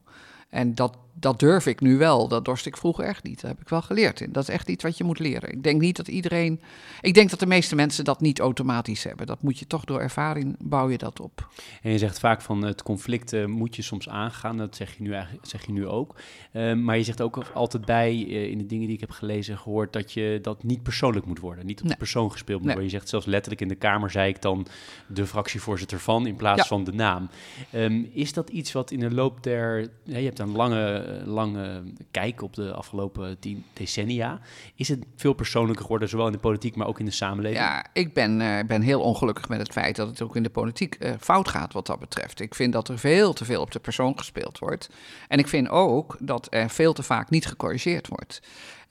En dat, dat durf ik nu wel. Dat dorst ik vroeger echt niet. Dat heb ik wel geleerd. Dat is echt iets wat je moet leren. Ik denk niet dat iedereen. Ik denk dat de meeste mensen dat niet automatisch hebben. Dat moet je toch door ervaring bouw je dat op. En je zegt vaak van het conflict uh, moet je soms aangaan. Dat zeg je nu, eigenlijk, zeg je nu ook. Uh, maar je zegt ook altijd bij uh, in de dingen die ik heb gelezen gehoord dat je dat niet persoonlijk moet worden. Niet op nee. de persoon gespeeld moet nee. worden. Je zegt zelfs letterlijk in de Kamer zei ik dan de fractievoorzitter van in plaats ja. van de naam. Um, is dat iets wat in de loop der. Ja, je hebt een lange, lange kijk op de afgelopen tien decennia. Is het veel persoonlijker geworden, zowel in de politiek, maar ook in de samenleving? Ja, ik ben, uh, ben heel ongelukkig met het feit dat het ook in de politiek uh, fout gaat wat dat betreft. Ik vind dat er veel te veel op de persoon gespeeld wordt. En ik vind ook dat er veel te vaak niet gecorrigeerd wordt.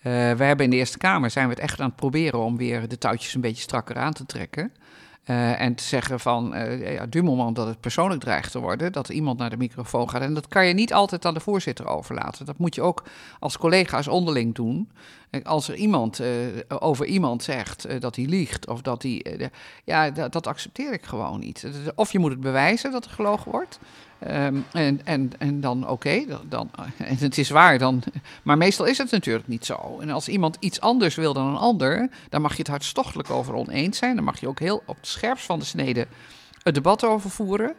We hebben in de Eerste Kamer zijn we het echt aan het proberen om weer de touwtjes een beetje strakker aan te trekken. Uh, en te zeggen van, uh, ja, moment dat het persoonlijk dreigt te worden, dat iemand naar de microfoon gaat. En dat kan je niet altijd aan de voorzitter overlaten. Dat moet je ook als collega's onderling doen. Als er iemand over iemand zegt dat hij liegt of dat hij. ja, dat, dat, accepteer ik gewoon niet. Of je moet het bewijzen dat er gelogen wordt. Um, en, en, en dan oké, dan, en het is waar dan. Maar meestal is het natuurlijk niet zo. En als iemand iets anders wil dan een ander, dan mag je het hartstochtelijk over oneens zijn. Dan mag je ook heel op het scherpst van de snede het debat over voeren.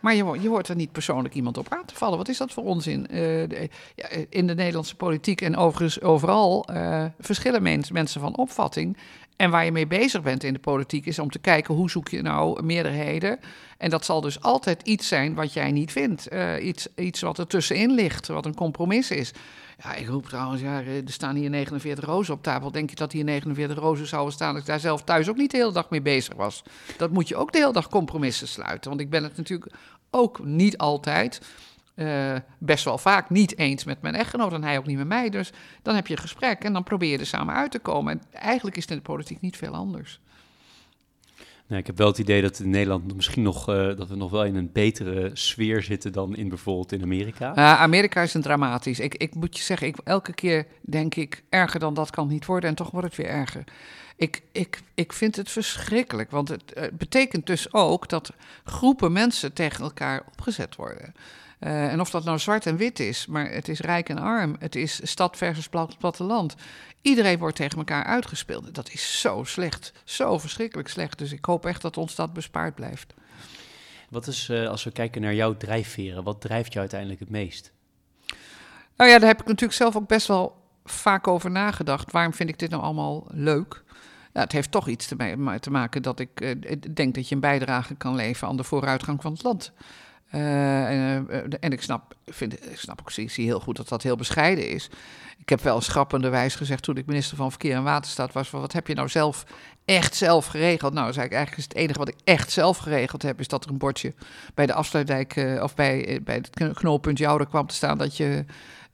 Maar je, je hoort er niet persoonlijk iemand op aan te vallen. Wat is dat voor onzin? De, ja, in de Nederlandse politiek en overigens overal uh, verschillen mens, mensen van opvatting. En waar je mee bezig bent in de politiek is om te kijken hoe zoek je nou meerderheden. En dat zal dus altijd iets zijn wat jij niet vindt. Uh, iets, iets wat er tussenin ligt, wat een compromis is. Ja, ik roep trouwens, ja, er staan hier 49 rozen op tafel. Denk je dat hier 49 rozen zouden staan als ik daar zelf thuis ook niet de hele dag mee bezig was? Dat moet je ook de hele dag compromissen sluiten. Want ik ben het natuurlijk ook niet altijd uh, best wel vaak niet eens met mijn echtgenoot en hij ook niet met mij. Dus dan heb je een gesprek en dan probeer je er samen uit te komen. En eigenlijk is het in de politiek niet veel anders. Nou, ik heb wel het idee dat in Nederland misschien nog, uh, dat we nog wel in een betere sfeer zitten dan in bijvoorbeeld in Amerika. Uh, Amerika is een dramatisch. Ik, ik moet je zeggen, ik, elke keer denk ik, erger dan dat kan niet worden en toch wordt het weer erger. Ik, ik, ik vind het verschrikkelijk, want het, het betekent dus ook dat groepen mensen tegen elkaar opgezet worden. Uh, en of dat nou zwart en wit is, maar het is rijk en arm, het is stad versus plat, platteland. Iedereen wordt tegen elkaar uitgespeeld. Dat is zo slecht, zo verschrikkelijk slecht. Dus ik hoop echt dat ons dat bespaard blijft. Wat is, uh, als we kijken naar jouw drijfveren, wat drijft jou uiteindelijk het meest? Nou ja, daar heb ik natuurlijk zelf ook best wel vaak over nagedacht. Waarom vind ik dit nou allemaal leuk? Ja, het heeft toch iets te, te maken dat ik uh, denk dat je een bijdrage kan leveren aan de vooruitgang van het land. Uh, en, uh, en, ik snap, vind, ik snap ook, zie, heel goed dat dat heel bescheiden is. Ik heb wel schrappenderwijs gezegd toen ik minister van Verkeer en Waterstaat was: van, wat heb je nou zelf echt zelf geregeld? Nou, zei ik eigenlijk is het enige wat ik echt zelf geregeld heb, is dat er een bordje bij de afsluitdijk of bij, bij het knooppunt Jouwer kwam te staan dat je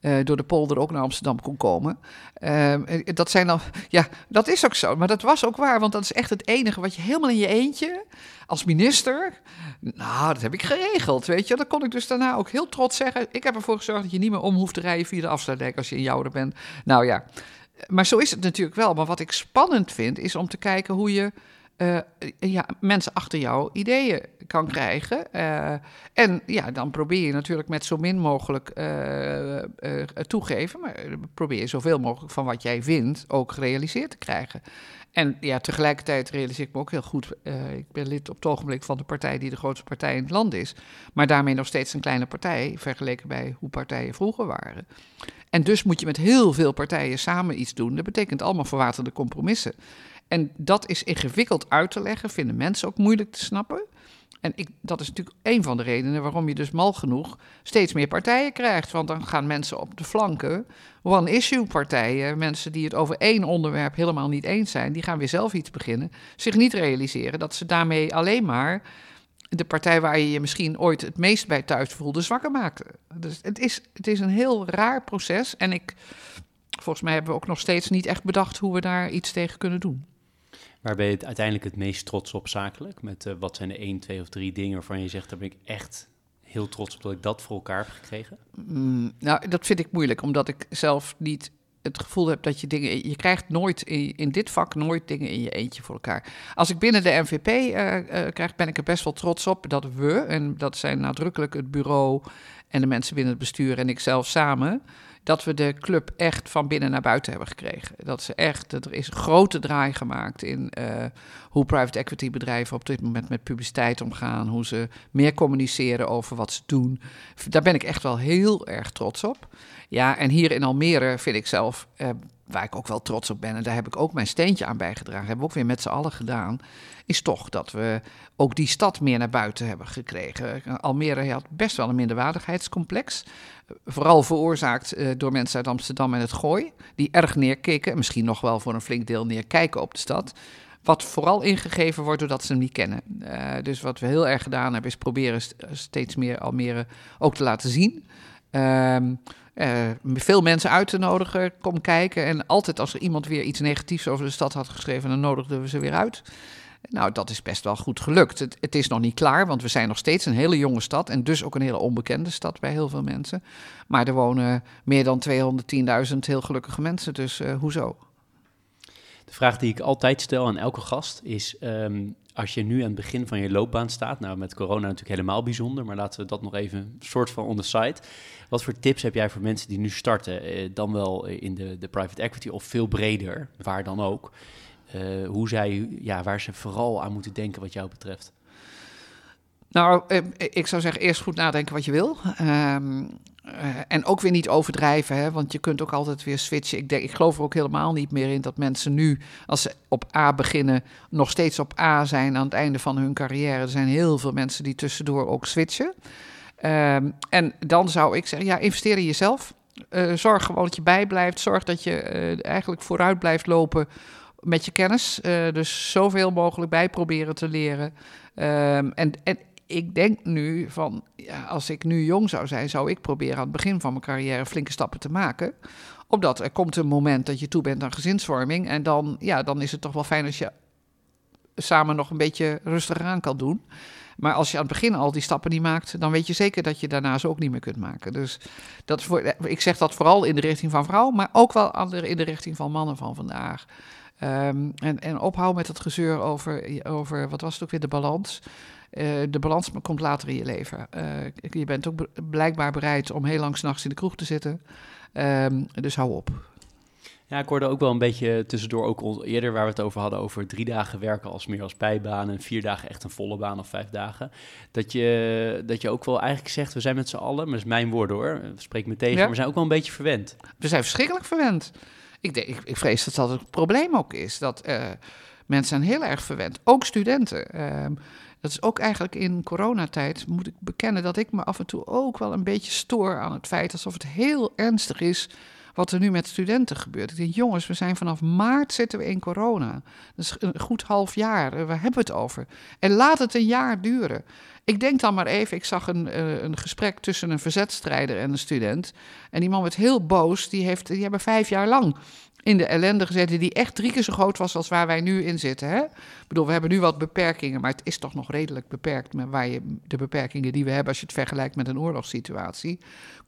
uh, door de polder ook naar Amsterdam kon komen. Uh, dat zijn dan, ja, dat is ook zo. Maar dat was ook waar, want dat is echt het enige wat je helemaal in je eentje als minister. Nou, dat heb ik geregeld, weet je. Dat kon ik dus daarna ook heel trots zeggen. Ik heb ervoor gezorgd dat je niet meer om hoeft te rijden via de afsluitdijk als je in Jouwer bent. Nou ja, maar zo is het natuurlijk wel. Maar wat ik spannend vind, is om te kijken hoe je uh, ja, mensen achter jouw ideeën kan krijgen. Uh, en ja, dan probeer je natuurlijk met zo min mogelijk uh, toegeven, maar probeer je zoveel mogelijk van wat jij vindt ook gerealiseerd te krijgen. En ja, tegelijkertijd realiseer ik me ook heel goed. ik ben lid op het ogenblik van de partij die de grootste partij in het land is. Maar daarmee nog steeds een kleine partij, vergeleken bij hoe partijen vroeger waren. En dus moet je met heel veel partijen samen iets doen. Dat betekent allemaal verwaterde compromissen. En dat is ingewikkeld uit te leggen, vinden mensen ook moeilijk te snappen. En ik, dat is natuurlijk een van de redenen waarom je dus mal genoeg steeds meer partijen krijgt. Want dan gaan mensen op de flanken, one-issue partijen, mensen die het over één onderwerp helemaal niet eens zijn, die gaan weer zelf iets beginnen, zich niet realiseren dat ze daarmee alleen maar de partij waar je je misschien ooit het meest bij thuis voelde zwakker maakten. Dus het is, het is een heel raar proces en ik, volgens mij hebben we ook nog steeds niet echt bedacht hoe we daar iets tegen kunnen doen. Waar ben je het uiteindelijk het meest trots op zakelijk? Met uh, wat zijn de één, twee of drie dingen waarvan je zegt, daar ben ik echt heel trots op dat ik dat voor elkaar heb gekregen? Mm, nou, dat vind ik moeilijk, omdat ik zelf niet het gevoel heb dat je dingen. Je krijgt nooit in, dit vak nooit dingen in je eentje voor elkaar. Als ik binnen de NVP uh, uh, krijg, ben ik er best wel trots op dat we, en dat zijn nadrukkelijk het bureau en de mensen binnen het bestuur en ik zelf samen dat we de club echt van binnen naar buiten hebben gekregen. Dat ze echt, er is een grote draai gemaakt in uh, hoe private equity bedrijven op dit moment met publiciteit omgaan, hoe ze meer communiceren over wat ze doen. Daar ben ik echt wel heel erg trots op. Ja, en hier in Almere vind ik zelf, uh, waar ik ook wel trots op ben, en daar heb ik ook mijn steentje aan bijgedragen, hebben we ook weer met z'n allen gedaan, is toch dat we ook die stad meer naar buiten hebben gekregen. Almere had best wel een minderwaardigheidscomplex. Vooral veroorzaakt uh, door mensen uit Amsterdam en het Gooi, die erg neerkeken, misschien nog wel voor een flink deel neerkijken op de stad. Wat vooral ingegeven wordt doordat ze hem niet kennen. Uh, dus wat we heel erg gedaan hebben, is proberen steeds meer Almere ook te laten zien. Uh, uh, veel mensen uit te nodigen, kom kijken. En altijd als er iemand weer iets negatiefs over de stad had geschreven, dan nodigden we ze weer uit. Nou, dat is best wel goed gelukt. Het, het, is nog niet klaar, want we zijn nog steeds een hele jonge stad en dus ook een hele onbekende stad bij heel veel mensen. Maar er wonen meer dan 210.000 heel gelukkige mensen, dus uh, hoezo? De vraag die ik altijd stel aan elke gast is: um, als je nu aan het begin van je loopbaan staat, nou met corona natuurlijk helemaal bijzonder, maar laten we dat nog even een soort van on the side. Wat voor tips heb jij voor mensen die nu starten, eh, dan wel in de, de private equity of veel breder, waar dan ook? Uh, hoe zij, ja, waar ze vooral aan moeten denken wat jou betreft? Nou, eh, ik zou zeggen, eerst goed nadenken wat je wil. Um, uh, en ook weer niet overdrijven, hè, want je kunt ook altijd weer switchen. Ik, denk, ik geloof er ook helemaal niet meer in dat mensen nu, als ze op A beginnen, nog steeds op A zijn aan het einde van hun carrière. Er zijn heel veel mensen die tussendoor ook switchen. Um, en dan zou ik zeggen, ja, investeer in jezelf. Zorg gewoon dat je bijblijft. Zorg dat je eigenlijk vooruit blijft lopen met je kennis. Dus zoveel mogelijk bij proberen te leren. Um, en, en ik denk nu van, ja, als ik nu jong zou zijn, zou ik proberen aan het begin van mijn carrière flinke stappen te maken. Omdat er komt een moment dat je toe bent aan gezinsvorming. En dan, ja, dan is het toch wel fijn als je samen nog een beetje rustiger aan kan doen. Maar als je aan het begin al die stappen niet maakt, dan weet je zeker dat je daarna ze ook niet meer kunt maken. Dus dat voor, ik zeg dat vooral in de richting van vrouwen, maar ook wel in de richting van mannen van vandaag. Ehm, en, en ophouden met het gezeur over, over, wat was het ook weer, de balans. Uh, de balans komt later in je leven. Uh, je bent ook blijkbaar bereid om heel lang s'nachts in de kroeg te zitten. Um, dus hou op. Ja, ik hoorde ook wel een beetje tussendoor, ook eerder waar we het over hadden, over drie dagen werken als meer als bijbaan en vier dagen echt een volle baan of vijf dagen. Dat je, dat je ook wel eigenlijk zegt, we zijn met z'n allen, maar dat is mijn woord hoor, spreek me tegen, ja. maar we zijn ook wel een beetje verwend. We zijn verschrikkelijk verwend. Ik, denk, ik, ik vrees dat dat het probleem ook is, dat uh, mensen zijn heel erg verwend, ook studenten. Uh, dat is ook eigenlijk in coronatijd, moet ik bekennen, dat ik me af en toe ook wel een beetje stoor aan het feit alsof het heel ernstig is wat er nu met studenten gebeurt. Ik denk, jongens, we zijn vanaf maart zitten we in corona. Dat is een goed half jaar. Hebben we het over? En laat het een jaar duren. Ik denk dan maar even, ik zag een, eh, een gesprek tussen een verzetstrijder en een student. En die man werd heel boos. Die, heeft, die hebben vijf jaar lang in de ellende gezeten die echt drie keer zo groot was als waar wij nu in zitten. Hè? Ik bedoel, we hebben nu wat beperkingen, maar het is toch nog redelijk beperkt met waar je, de beperkingen die we hebben als je het vergelijkt met een oorlogssituatie.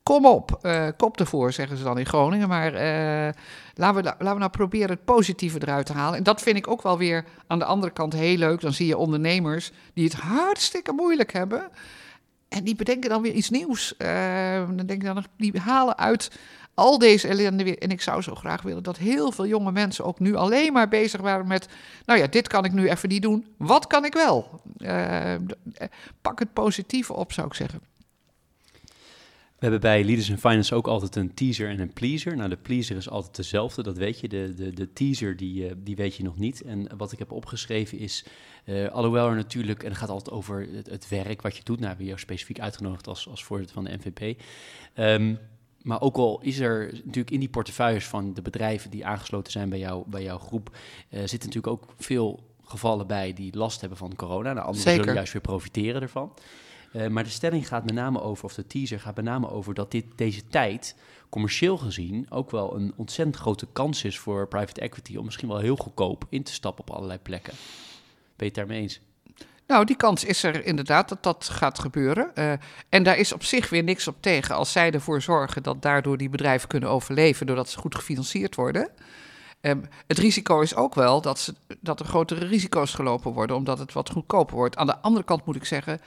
Kom op, uh, kop ervoor, zeggen ze dan in Groningen. Maar uh, laten, we, laten we nou proberen het positieve eruit te halen. En dat vind ik ook wel weer aan de andere kant heel leuk. Dan zie je ondernemers die het hartstikke moeilijk hebben. En die bedenken dan weer iets nieuws. Uh, dan denk ik dan, die halen uit al deze ellende weer. En ik zou zo graag willen dat heel veel jonge mensen ook nu alleen maar bezig waren met. Nou ja, dit kan ik nu even niet doen. Wat kan ik wel? pak het positieve op, zou ik zeggen. We hebben bij Leaders in Finance ook altijd een teaser en een pleaser. Nou, de pleaser is altijd dezelfde, dat weet je. De, de, de teaser, die, uh, die weet je nog niet. En wat ik heb opgeschreven is, uh, alhoewel er natuurlijk, en het gaat altijd over het, werk wat je doet. Nou, we jou specifiek uitgenodigd als, als voorzitter van de NVP. Um, ehm, maar ook al is er natuurlijk in die portefeuilles van de bedrijven die aangesloten zijn bij, jou, bij jouw groep, uh, zitten natuurlijk ook veel gevallen bij die last hebben van corona. Nou, anderen zullen juist weer profiteren ervan. Uh, maar de stelling gaat met name over, of de teaser gaat met name over dat dit, deze tijd commercieel gezien ook wel een ontzettend grote kans is voor private equity om misschien wel heel goedkoop in te stappen op allerlei plekken. Ben je het daarmee eens? Nou, die kans is er inderdaad dat dat gaat gebeuren. Uh, en daar is op zich weer niks op tegen als zij ervoor zorgen dat daardoor die bedrijven kunnen overleven doordat ze goed gefinancierd worden. Um, het risico is ook wel dat, ze, dat er grotere risico's gelopen worden, omdat het wat goedkoper wordt. Aan de andere kant moet ik zeggen,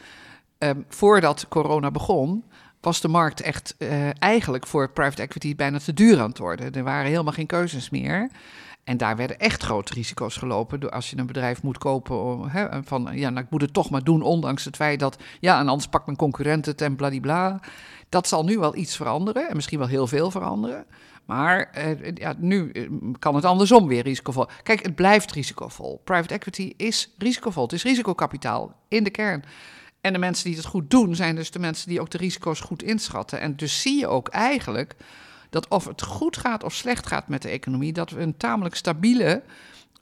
um, voordat corona begon, was de markt echt uh, eigenlijk voor private equity bijna te duur aan het worden. Er waren helemaal geen keuzes meer. En daar werden echt grote risico's gelopen. Door als je een bedrijf moet kopen, hè, van ja, nou, ik moet het toch maar doen, ondanks het feit dat, ja, en anders pakt mijn concurrent het en bladibla. Dat zal nu wel iets veranderen en misschien wel heel veel veranderen. Maar eh, ja, nu eh, kan het andersom weer risicovol. Kijk, het blijft risicovol. Private equity is risicovol. Het is risicokapitaal in de kern. En de mensen die het goed doen, zijn dus de mensen die ook de risico's goed inschatten. En dus zie je ook eigenlijk dat of het goed gaat of slecht gaat met de economie, dat we een tamelijk stabiele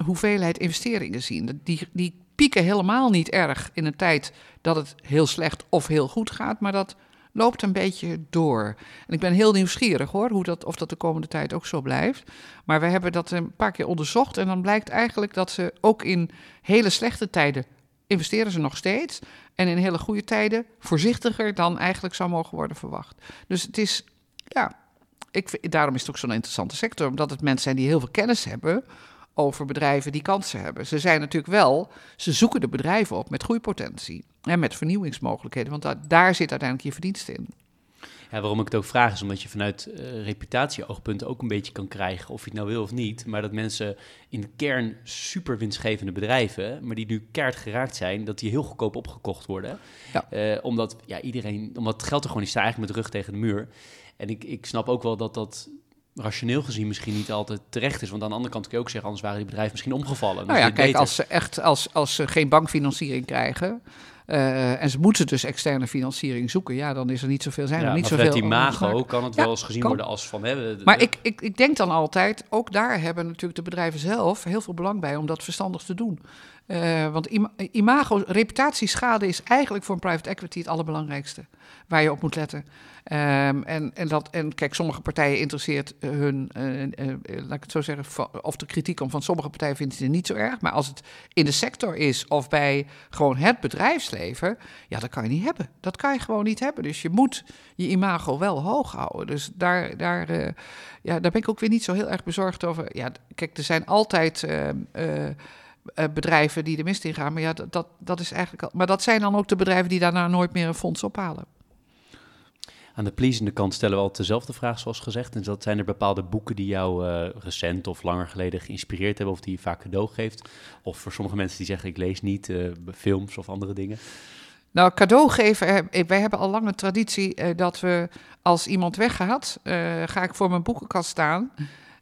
hoeveelheid investeringen zien. Die, die pieken helemaal niet erg in een tijd dat het heel slecht of heel goed gaat, maar dat loopt een beetje door. En ik ben heel nieuwsgierig hoor, hoe dat, of dat de komende tijd ook zo blijft. Maar we hebben dat een paar keer onderzocht en dan blijkt eigenlijk dat ze ook in hele slechte tijden investeren ze nog steeds. En in hele goede tijden voorzichtiger dan eigenlijk zou mogen worden verwacht. Dus het is, ja, ik, daarom is het ook zo'n interessante sector. Omdat het mensen zijn die heel veel kennis hebben over bedrijven die kansen hebben. Ze zijn natuurlijk wel, ze zoeken de bedrijven op met groeipotentie en met vernieuwingsmogelijkheden. Want daar zit uiteindelijk je verdienste in. Ja, waarom ik het ook vraag is omdat je vanuit uh, reputatieoogpunten ook een beetje kan krijgen, of je het nou wil of niet, maar dat mensen in de kern super winstgevende bedrijven, maar die nu keihard geraakt zijn, dat die heel goedkoop opgekocht worden. Ja. Uh, omdat ja, iedereen, omdat het geld er gewoon niet staat, eigenlijk met de rug tegen de muur. En ik, ik snap ook wel dat dat rationeel gezien misschien niet altijd terecht is. Want aan de andere kant kun je ook zeggen, anders waren die bedrijven misschien omgevallen. Nou ja, kijk, als ze echt als, als ze geen bankfinanciering krijgen, uh, en ze moeten dus externe financiering zoeken. Ja, dan is er niet zoveel. Zijn ja, er niet zoveel. die imago kan het wel eens gezien worden als van. Hè, maar ik, ik, ik denk dan altijd, ook daar hebben natuurlijk de bedrijven zelf heel veel belang bij om dat verstandig te doen. Uh, want imago, reputatieschade is eigenlijk voor een private equity het allerbelangrijkste waar je op moet letten. Um, en, en, dat, en kijk, sommige partijen interesseert hun, uh, uh, laat ik het zo zeggen, of de kritiek om van sommige partijen vindt ze niet zo erg. Maar als het in de sector is of bij gewoon het bedrijfsleven. Ja, dat kan je niet hebben. Dat kan je gewoon niet hebben. Dus je moet je imago wel hoog houden. Dus daar, daar, eh, ja, daar ben ik ook weer niet zo heel erg bezorgd over. Ja, kijk, er zijn altijd. Uh, bedrijven die de mist ingaan. Maar ja, dat, dat, dat is eigenlijk al. Maar dat zijn dan ook de bedrijven die daarna nooit meer een fonds ophalen. Aan de pleasende kant stellen we altijd dezelfde vraag, zoals gezegd. En dat zijn er bepaalde boeken die jou uh, recent of langer geleden geïnspireerd hebben, of die je vaak cadeau geeft? Of voor sommige mensen die zeggen: ik lees niet, uh, films of andere dingen? Nou, cadeau geven, wij hebben al lang een traditie uh, dat we als iemand weggaat, ga ik voor mijn boekenkast staan.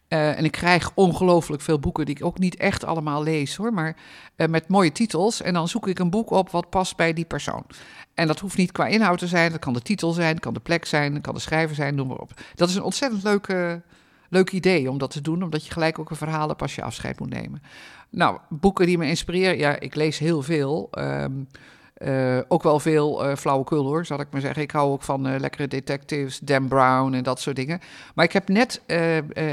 Uh, en ik krijg ongelooflijk veel boeken die ik ook niet echt allemaal lees hoor, maar uh, met mooie titels. En dan zoek ik een boek op wat past bij die persoon. En dat hoeft niet qua inhoud te zijn, dat kan de titel zijn, kan de plek zijn, kan de schrijver zijn, noem maar op. Dat is een ontzettend leuke, leuk idee om dat te doen, omdat je gelijk ook een verhaal hebt als je afscheid moet nemen. Nou, boeken die me inspireren, ja, ik lees heel veel. Um, uh, ook wel veel uh, flauwekul hoor, zal ik maar zeggen. Ik hou ook van uh, lekkere detectives, Dan Brown en dat soort dingen. Maar ik heb net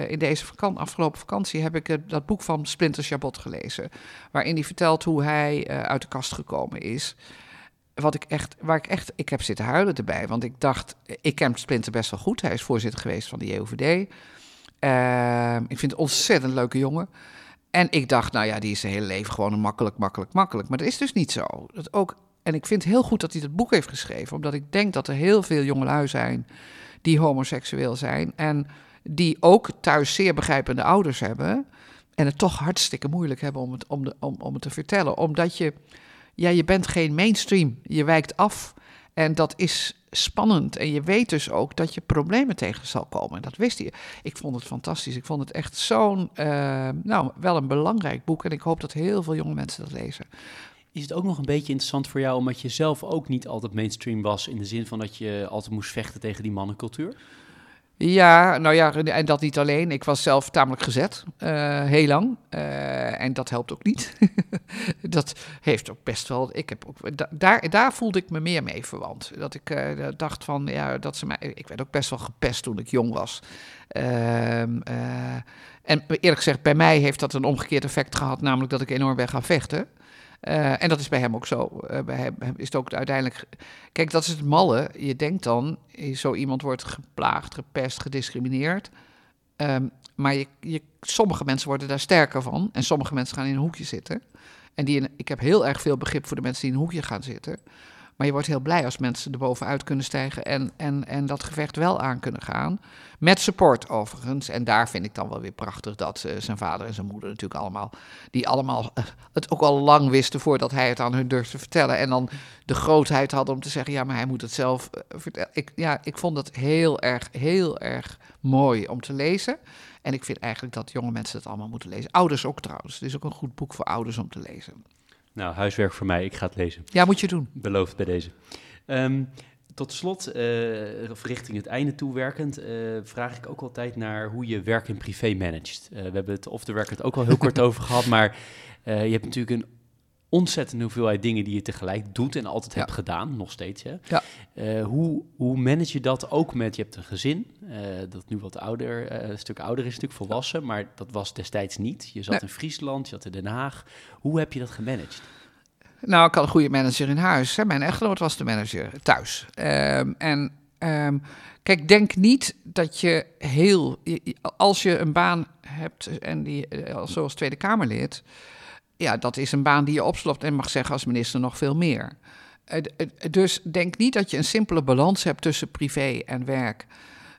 in deze vakan afgelopen vakantie heb ik dat boek van Splinter Chabot gelezen. Waarin hij vertelt hoe hij uit de kast gekomen is. Wat ik echt, waar ik echt, ik heb zitten huilen erbij. Want ik dacht, ik ken Splinter best wel goed. Hij is voorzitter geweest van de JOVD. Ehm, ik vind het een ontzettend leuke jongen. En ik dacht, nou ja, die is zijn hele leven gewoon een makkelijk, makkelijk, makkelijk. Maar dat is dus niet zo. Dat ook en ik vind het heel goed dat hij het boek heeft geschreven, omdat ik denk dat er heel veel jongelui zijn die homoseksueel zijn en die ook thuis zeer begrijpende ouders hebben en het toch hartstikke moeilijk hebben om het, om de, om, om het te vertellen, omdat je, ja, je bent geen mainstream, je wijkt af en dat is spannend en je weet dus ook dat je problemen tegen zal komen. En dat wist hij. Ik vond het fantastisch. Ik vond het echt zo'n, uh, nou, wel een belangrijk boek. En ik hoop dat heel veel jonge mensen dat lezen. Is het ook nog een beetje interessant voor jou, omdat je zelf ook niet altijd mainstream was, in de zin van dat je altijd moest vechten tegen die mannencultuur? Ja, nou ja, en dat niet alleen. Ik was zelf tamelijk gezet, uh, heel lang. Uh, en dat helpt ook niet. <laughs> dat heeft ook best wel. Ik heb ook, daar, daar voelde ik me meer mee verwant. Dat ik uh, dacht van, ja, dat ze mij. Ik werd ook best wel gepest toen ik jong was. Ehm, en eerlijk gezegd, bij mij heeft dat een omgekeerd effect gehad, namelijk dat ik enorm ben gaan vechten. Uh, en dat is bij hem ook zo. Uh, bij hem is het ook uiteindelijk. Kijk, dat is het malle. Je denkt dan, zo iemand wordt geplaagd, gepest, gediscrimineerd. Um, maar je, je, sommige mensen worden daar sterker van. En sommige mensen gaan in een hoekje zitten. En die, ik heb heel erg veel begrip voor de mensen die in een hoekje gaan zitten. Maar je wordt heel blij als mensen er bovenuit kunnen stijgen en, en, en dat gevecht wel aan kunnen gaan. Met support overigens. En daar vind ik dan wel weer prachtig dat uh, zijn vader en zijn moeder natuurlijk allemaal, die allemaal uh, het ook al lang wisten voordat hij het aan hun durfde vertellen. En dan de grootheid hadden om te zeggen, ja, maar hij moet het zelf uh, vertellen. Ik, ja, ik vond het heel erg, heel erg mooi om te lezen. En ik vind eigenlijk dat jonge mensen het allemaal moeten lezen. Ouders ook trouwens. Het is ook een goed boek voor ouders om te lezen. Nou, huiswerk voor mij. Ik ga het lezen. Ja, moet je doen. Beloofd bij deze. Um, tot slot, uh, richting het einde toewerkend, uh, vraag ik ook altijd naar hoe je werk en privé managt. Uh, we hebben het off the record ook al heel kort <laughs> over gehad, maar je hebt natuurlijk een ontzettende hoeveelheid dingen die je tegelijk doet en altijd ja. hebt gedaan, nog steeds. Hè? Ja. Uh, hoe, hoe manage je dat ook met, je hebt een gezin, uh, dat nu wat ouder, uh, een stuk ouder is, natuurlijk volwassen, maar dat was destijds niet. Je zat nee. in Friesland, je zat in Den Haag. Hoe heb je dat gemanaged? Nou, ik had een goede manager in huis. Hè. Mijn echtgenoot was de manager thuis. Um, en um, kijk, denk niet dat je heel, als je een baan hebt en die, zoals Tweede Kamerlid, ja, dat is een baan die je opslopt en mag zeggen als minister nog veel meer. Dus denk niet dat je een simpele balans hebt tussen privé en werk.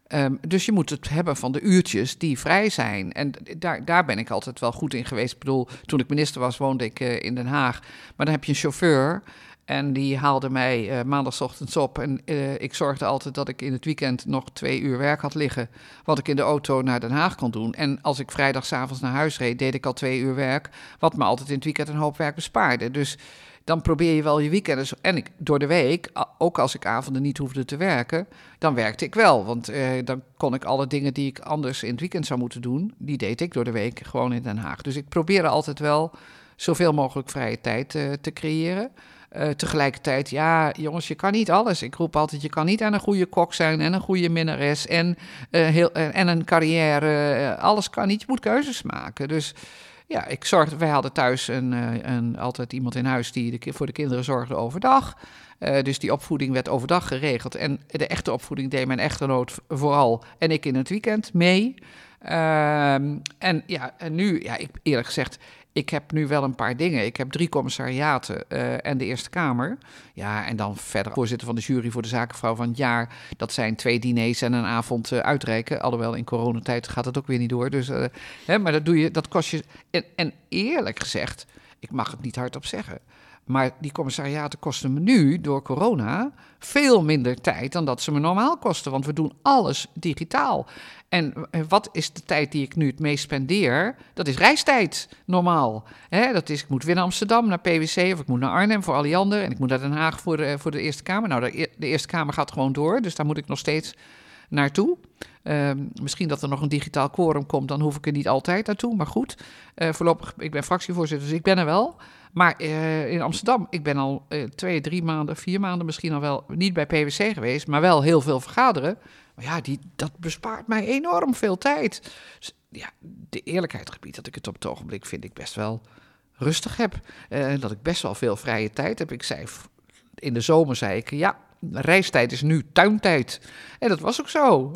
Um, dus je moet het hebben van de uurtjes die vrij zijn. En daar, daar ben ik altijd wel goed in geweest. Ik bedoel, toen ik minister was, woonde ik uh, in Den Haag. Maar dan heb je een chauffeur. En die haalde mij uh, maandagochtends op. En uh, ik zorgde altijd dat ik in het weekend nog twee uur werk had liggen. Wat ik in de auto naar Den Haag kon doen. En als ik vrijdagavond naar huis reed, deed ik al twee uur werk. Wat me altijd in het weekend een hoop werk bespaarde. Dus dan probeer je wel je weekenden. En ik, door de week, ook als ik avonden niet hoefde te werken, dan werkte ik wel. Want uh, dan kon ik alle dingen die ik anders in het weekend zou moeten doen, die deed ik door de week gewoon in Den Haag. Dus ik probeerde altijd wel zoveel mogelijk vrije tijd te creëren. Uh, tegelijkertijd, ja, jongens, je kan niet alles. Ik roep altijd, je kan niet aan een goede kok zijn en een goede minnares en, uh, heel, uh, en een carrière. alles kan niet. Je moet keuzes maken. Dus ja, ik zorgde, wij hadden thuis een, eh, een, altijd iemand in huis die de, voor de kinderen zorgde overdag. Dus die opvoeding werd overdag geregeld. En de echte opvoeding deed mijn echtgenoot vooral en ik in het weekend mee. Uh, en ja, en nu, ja, ik, eerlijk gezegd, ik heb nu wel een paar dingen. Ik heb drie commissariaten uh, en de Eerste Kamer. Ja, en dan verder voorzitter van de jury voor de zakenvrouw van het jaar. Dat zijn twee diners en een avond uh, uitreiken. Alhoewel in coronatijd gaat het ook weer niet door. Dus, uh, hè, maar dat doe je, dat kost je. En, en eerlijk gezegd, ik mag het niet hardop zeggen. Maar die commissariaten kosten me nu door corona veel minder tijd dan dat ze me normaal kosten. Want we doen alles digitaal. En wat is de tijd die ik nu het meest spendeer? Dat is reistijd, normaal. Dat is, ik moet weer naar Amsterdam, naar PwC, of ik moet naar Arnhem voor Alliander. En ik moet naar Den Haag voor de, voor de Eerste Kamer. Nou, de, de Eerste Kamer gaat gewoon door, dus daar moet ik nog steeds naartoe. Uh, misschien dat er nog een digitaal quorum komt, dan hoef ik er niet altijd naartoe. Maar goed, uh, voorlopig, ik ben fractievoorzitter, dus ik ben er wel. Maar uh, in Amsterdam, ik ben al twee, drie maanden, vier maanden misschien al wel niet bij PwC geweest, maar wel heel veel vergaderen. Maar ja, die, dat bespaart mij enorm veel tijd. Ja, de eerlijkheid gebied dat ik het op het ogenblik vind ik best wel rustig heb. Uh, dat ik best wel veel vrije tijd heb. Ik zei, in de zomer zei ik, ja, reistijd is nu tuintijd. En dat was ook zo.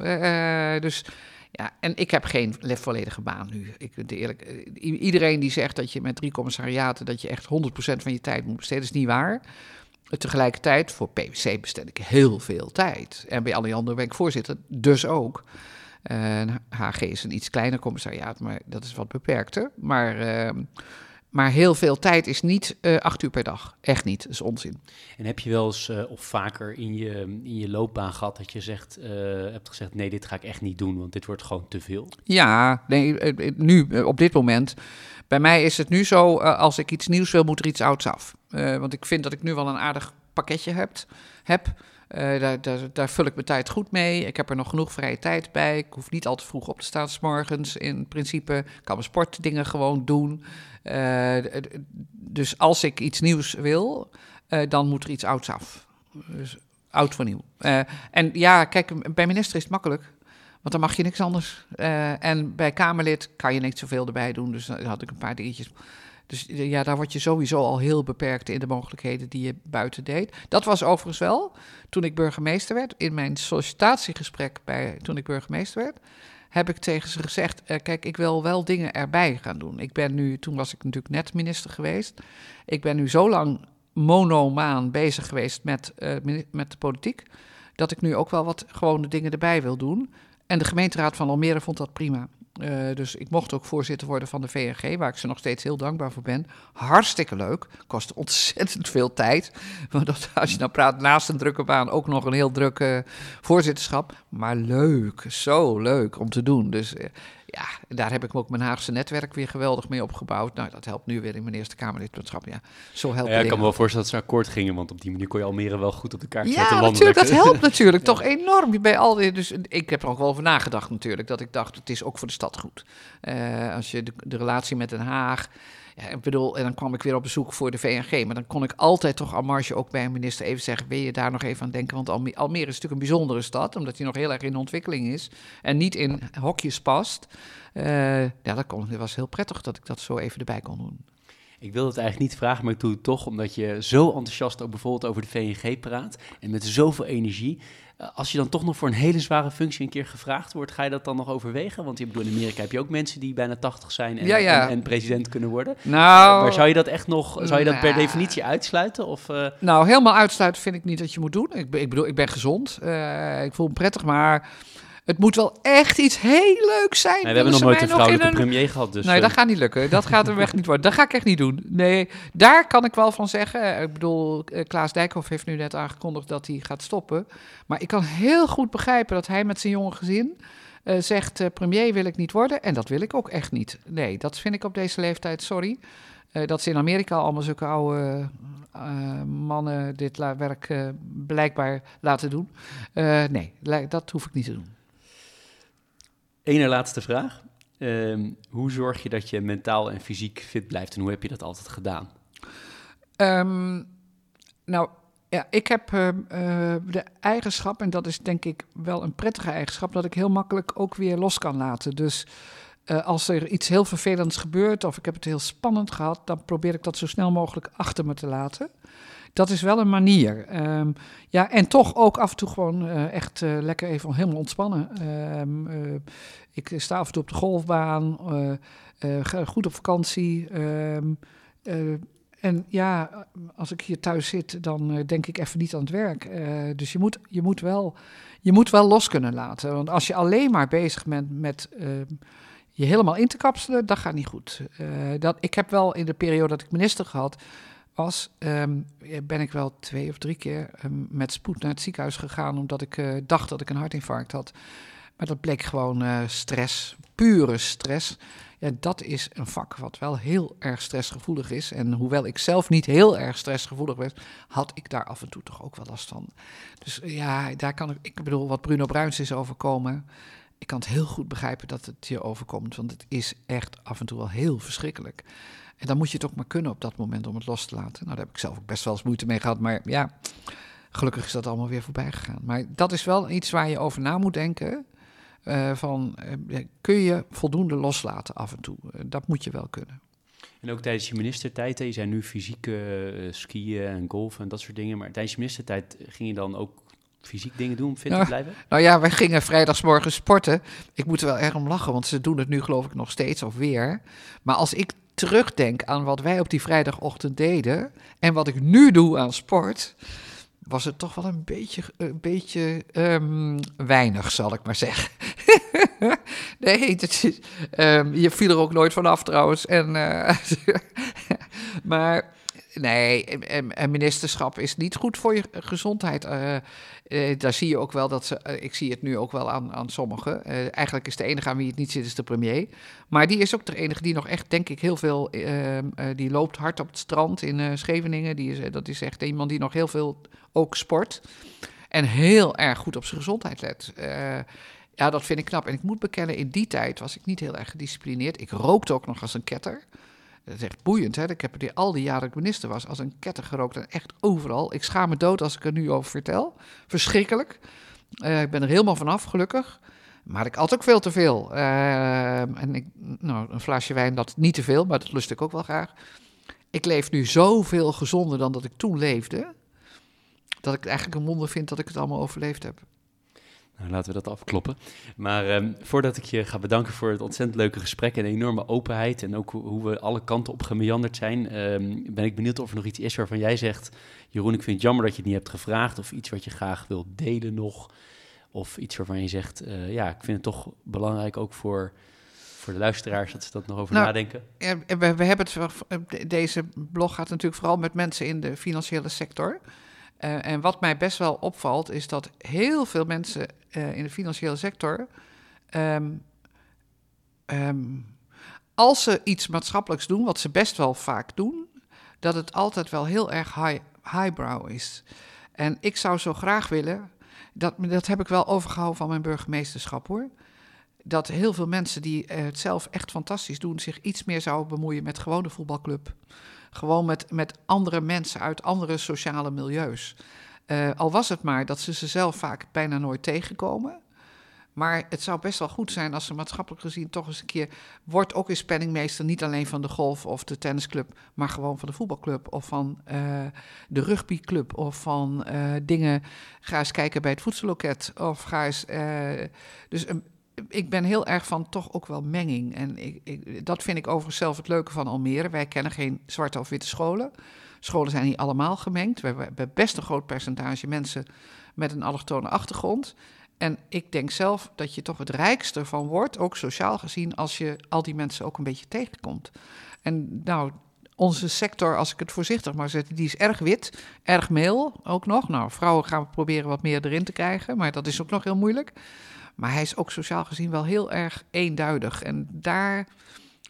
dus ja, en ik heb geen volledige baan nu. Ik, eerlijk, iedereen die zegt dat je met drie commissariaten... dat je echt 100% van je tijd moet besteden, is niet waar. Tegelijkertijd, voor PwC bestel ik heel veel tijd. En bij alle anderen ben ik voorzitter, dus ook. Uh, HG is een iets kleiner commissariaat, maar dat is wat beperkter. Maar, uh, maar heel veel tijd is niet uh, acht uur per dag. Echt niet, dat is onzin. En heb je wel eens of vaker in je, in je loopbaan gehad dat je zegt, hebt gezegd... nee, dit ga ik echt niet doen, want dit wordt gewoon te veel? Ja, nee, nu, op dit moment... Bij mij is het nu zo, als ik iets nieuws wil, moet er iets ouds af. Uh, want ik vind dat ik nu wel een aardig pakketje heb. heb. Uh, daar, daar, daar, vul ik mijn tijd goed mee. Ik heb er nog genoeg vrije tijd bij. Ik hoef niet al te vroeg op te staan s. In principe ik kan mijn sportdingen gewoon doen. Uh, dus als ik iets nieuws wil, dan moet er iets ouds af. Dus oud voor nieuw. en ja, kijk, bij minister is het makkelijk. Want dan mag je niks anders. en bij Kamerlid kan je niet zoveel erbij doen. Dus dan had ik een paar dingetjes. Dus ja, daar word je sowieso al heel beperkt in de mogelijkheden die je buiten deed. Dat was overigens wel toen ik burgemeester werd. In mijn sollicitatiegesprek bij, toen ik burgemeester werd, heb ik tegen ze gezegd: uh, Kijk, ik wil wel dingen erbij gaan doen. Ik ben nu, toen was ik natuurlijk net minister geweest. Ik ben nu zo lang monomaan bezig geweest met, uh, met de politiek. Dat ik nu ook wel wat gewone dingen erbij wil doen. En de gemeenteraad van Almere vond dat prima. Uh, dus ik mocht ook voorzitter worden van de VNG, waar ik ze nog steeds heel dankbaar voor ben. Hartstikke leuk. Kost ontzettend veel tijd. <laughs> Want als je nou praat naast een drukke baan, ook nog een heel drukke voorzitterschap. Maar leuk, zo leuk om te doen. Dus uh, ja, daar heb ik ook mijn Haagse netwerk weer geweldig mee opgebouwd. Nou, dat helpt nu weer in mijn eerste Kamerlidmaatschap. Ja, zo helpt ja, ik kan me wel voorstellen dat ze akkoord gingen, want op die manier kon je Almere wel goed op de kaart ja, zetten. Ja, natuurlijk, dat helpt <laughs> natuurlijk toch enorm. Bij al die, dus ik heb er ook wel over nagedacht natuurlijk, dat ik dacht, het is ook voor de stad goed. Uh, als je de, de relatie met Den Haag... Ik bedoel, en dan kwam ik weer op bezoek voor de VNG. Maar dan kon ik altijd toch aan marge ook bij een minister even zeggen... wil je daar nog even aan denken? Want Almere, is natuurlijk een bijzondere stad... omdat hij nog heel erg in ontwikkeling is... en niet in hokjes past. Uh, ja, dat, kon, dat was heel prettig dat ik dat zo even erbij kon doen. Ik wilde het eigenlijk niet vragen, maar ik doe het toch... omdat je zo enthousiast ook bijvoorbeeld over de VNG praat... en met zoveel energie... Als je dan toch nog voor een hele zware functie een keer gevraagd wordt, ga je dat dan nog overwegen? Want je bedoel, in Amerika heb je ook mensen die bijna 80 zijn en, ja, ja. en, en president kunnen worden. Nou, maar zou je dat echt nog, zou je dat per definitie uitsluiten? Of, uh... Nou, helemaal uitsluiten vind ik niet dat je moet doen. Ik, ik bedoel, ik ben gezond, uh, ik voel me prettig, maar het moet wel echt iets heel leuks zijn. Nee, we hebben nog nooit een vrouwelijke een... premier gehad. Dus, nee, uh... dat gaat niet lukken. Dat gaat er echt niet worden. Dat ga ik echt niet doen. Nee, daar kan ik wel van zeggen. Ik bedoel, Klaas Dijkhoff heeft nu net aangekondigd dat hij gaat stoppen. Maar ik kan heel goed begrijpen dat hij met zijn jonge gezin uh, zegt... Uh, premier wil ik niet worden. En dat wil ik ook echt niet. Nee, dat vind ik op deze leeftijd, sorry. Dat ze in Amerika allemaal zulke oude mannen dit werk blijkbaar laten doen. nee, dat hoef ik niet te doen. Ene laatste vraag. Um, hoe zorg je dat je mentaal en fysiek fit blijft en hoe heb je dat altijd gedaan? Um, nou, ja, ik heb uh, uh, de eigenschap, en dat is denk ik wel een prettige eigenschap, dat ik heel makkelijk ook weer los kan laten. Dus eh, als er iets heel vervelends gebeurt of ik heb het heel spannend gehad, dan probeer ik dat zo snel mogelijk achter me te laten. Dat is wel een manier. Ehm, ja, en toch ook af en toe gewoon eh, echt eh, lekker even helemaal ontspannen. Ehm, ik sta af en toe op de golfbaan, goed op vakantie. Ehm, en ja, als ik hier thuis zit, dan denk ik even niet aan het werk. dus je moet, je, moet wel, je moet wel los kunnen laten. Want als je alleen maar bezig bent met je helemaal in te kapselen, dat gaat niet goed. Dat, ik heb wel in de periode dat ik minister gehad um, ben ik wel twee of drie keer um, met spoed naar het ziekenhuis gegaan, omdat ik uh, dacht dat ik een hartinfarct had. Maar dat bleek gewoon uh, stress, pure stress. Ja, dat is een vak wat wel heel erg stressgevoelig is. En hoewel ik zelf niet heel erg stressgevoelig was, had ik daar af en toe toch ook wel last van. Dus ja, daar kan ik, ik bedoel, wat Bruno Bruins is overkomen ik kan het heel goed begrijpen dat het je overkomt, want het is echt af en toe wel heel verschrikkelijk. En dan moet je het ook maar kunnen op dat moment om het los te laten. Nou, daar heb ik zelf ook best wel eens moeite mee gehad, maar ja, gelukkig is dat allemaal weer voorbij gegaan. Maar dat is wel iets waar je over na moet denken. Uh, van, uh, kun je voldoende loslaten af en toe? Uh, dat moet je wel kunnen. En ook tijdens je ministertijd, je zijn nu fysiek skiën en golfen en dat soort dingen, maar tijdens je ministertijd ging je dan ook fysiek dingen doen, fit te blijven? Nou ja, wij gingen vrijdagsmorgen sporten. Ik moet er wel erg om lachen, want ze doen het nu geloof ik nog steeds of weer. Maar als ik terugdenk aan wat wij op die vrijdagochtend deden en wat ik nu doe aan sport, was het toch wel een beetje, een beetje um, weinig, zal ik maar zeggen. <laughs> nee, het is, um, je viel er ook nooit vanaf trouwens. En, uh, <laughs> maar Nee, en ministerschap is niet goed voor je gezondheid. Uh, uh, daar zie je ook wel dat ze. Uh, ik zie het nu ook wel aan, aan sommigen. eigenlijk is de enige aan wie het niet zit, is de premier. Maar die is ook de enige die nog echt, denk ik, heel veel. Ehm, die loopt hard op het strand in Scheveningen. Die is, dat is echt iemand die nog heel veel ook sport. En heel erg goed op zijn gezondheid let. ja, dat vind ik knap. En ik moet bekennen, in die tijd was ik niet heel erg gedisciplineerd. Ik rookte ook nog als een ketter. Dat is echt boeiend, hè? Ik heb die, al die jaren ik minister was als een ketter gerookt en echt overal. Ik schaam me dood als ik er nu over vertel. Verschrikkelijk. Uh, ik ben er helemaal vanaf, gelukkig. Maar ik at ook veel te veel. Uh, en ik, nou, een flesje wijn, dat niet te veel, maar dat lust ik ook wel graag. Ik leef nu zoveel gezonder dan dat ik toen leefde. Dat ik eigenlijk een wonder vind dat ik het allemaal overleefd heb. Nou, laten we dat afkloppen. Maar um, voordat ik je ga bedanken voor het ontzettend leuke gesprek en enorme openheid en ook hoe we alle kanten op gemeanderd zijn, um, ben ik benieuwd of er nog iets is waarvan jij zegt, Jeroen, ik vind het jammer dat je het niet hebt gevraagd of iets wat je graag wil delen nog. Of iets waarvan je zegt, uh, ja, ik vind het toch belangrijk ook voor, voor de luisteraars dat ze dat nog over nou, nadenken. We, we hebben het, deze blog gaat natuurlijk vooral met mensen in de financiële sector. Uh, en wat mij best wel opvalt, is dat heel veel mensen uh, in de financiële sector. Um, um, als ze iets maatschappelijks doen, wat ze best wel vaak doen, dat het altijd wel heel erg high, highbrow is. En ik zou zo graag willen, dat, dat heb ik wel overgehouden van mijn burgemeesterschap hoor. Dat heel veel mensen die het zelf echt fantastisch doen, zich iets meer zouden bemoeien met gewone voetbalclub. Gewoon met, met andere mensen uit andere sociale milieus. Uh, al was het maar dat ze ze zelf vaak bijna nooit tegenkomen. Maar het zou best wel goed zijn als ze maatschappelijk gezien toch eens een keer... wordt ook eens penningmeester, niet alleen van de golf of de tennisclub... maar gewoon van de voetbalclub of van uh, de rugbyclub... of van uh, dingen, ga eens kijken bij het voedselloket of ga eens... dus een, ik ben heel erg van toch ook wel menging. En ik, ik, dat vind ik overigens zelf het leuke van Almere. Wij kennen geen zwarte of witte scholen. Scholen zijn niet allemaal gemengd. We hebben best een groot percentage mensen met een allochtone achtergrond. En ik denk zelf dat je toch het rijkste van wordt, ook sociaal gezien, als je al die mensen ook een beetje tegenkomt. En nou, onze sector, als ik het voorzichtig maar zet, die is erg wit, erg meel ook nog. Nou, vrouwen gaan we proberen wat meer erin te krijgen, maar dat is ook nog heel moeilijk. Maar hij is ook sociaal gezien wel heel erg eenduidig. En daar,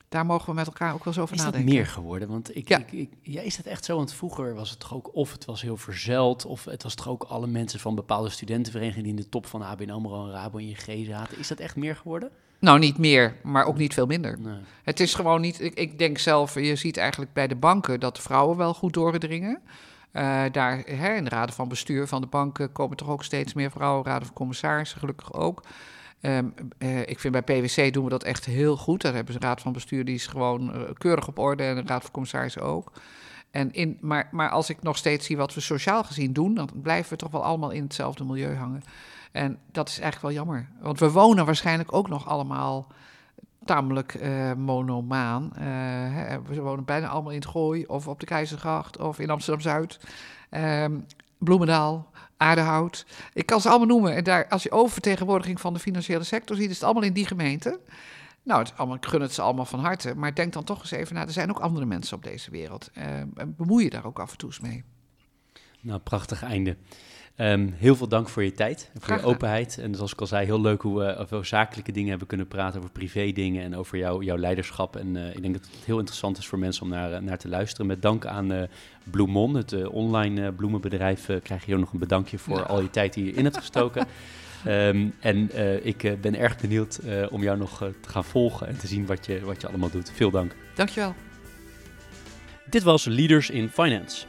daar mogen we met elkaar ook wel eens over nadenken. Is dat meer geworden? Want ik, ja. Ik, ik, ja, is dat echt zo? Want vroeger was het toch ook, of het was heel verzeld, of het was toch ook alle mensen van bepaalde studentenverenigingen die in de top van ABN AMRO en Rabo en ING zaten. Is dat echt meer geworden? Nou, niet meer, maar ook niet veel minder. Nee. Het is gewoon niet, ik, ik denk zelf, je ziet eigenlijk bij de banken dat vrouwen wel goed doordringen. Uh, daar hè, in de raden van bestuur van de banken komen toch ook steeds meer vrouwen, raden van commissarissen gelukkig ook. Ehm, eh, ik vind bij PwC doen we dat echt heel goed. Daar hebben ze een raad van bestuur die is gewoon eh, keurig op orde en de raad van commissarissen ook. En in, maar, maar als ik nog steeds zie wat we sociaal gezien doen, dan blijven we toch wel allemaal in hetzelfde milieu hangen. En dat is eigenlijk wel jammer. Want we wonen waarschijnlijk ook nog allemaal tamelijk uh, monomaan. Uh, we wonen bijna allemaal in het Gooi of op de Keizergracht of in Amsterdam-Zuid. Um, Bloemendaal, Aardehout. Ik kan ze allemaal noemen. En daar, als je oververtegenwoordiging van de financiële sector ziet, is het allemaal in die gemeente. Nou, het allemaal, ik gun het ze allemaal van harte. Maar denk dan toch eens even na, er zijn ook andere mensen op deze wereld. Uh, bemoei je daar ook af en toe eens mee. Nou, prachtig einde. Um, heel veel dank voor je tijd en voor je openheid. En zoals ik al zei, heel leuk hoe we over zakelijke dingen hebben kunnen praten, over privé dingen en over jou, jouw leiderschap. En uh, ik denk dat het heel interessant is voor mensen om naar, naar te luisteren. Met dank aan uh, Bloemon, het online bloemenbedrijf, krijg je hier nog een bedankje voor ja. al je tijd die je in hebt gestoken. um, <laughs> en ik ben erg benieuwd om jou nog te gaan volgen en te zien wat je, wat je allemaal doet. Veel dank. Dankjewel. Dit was Leaders in Finance.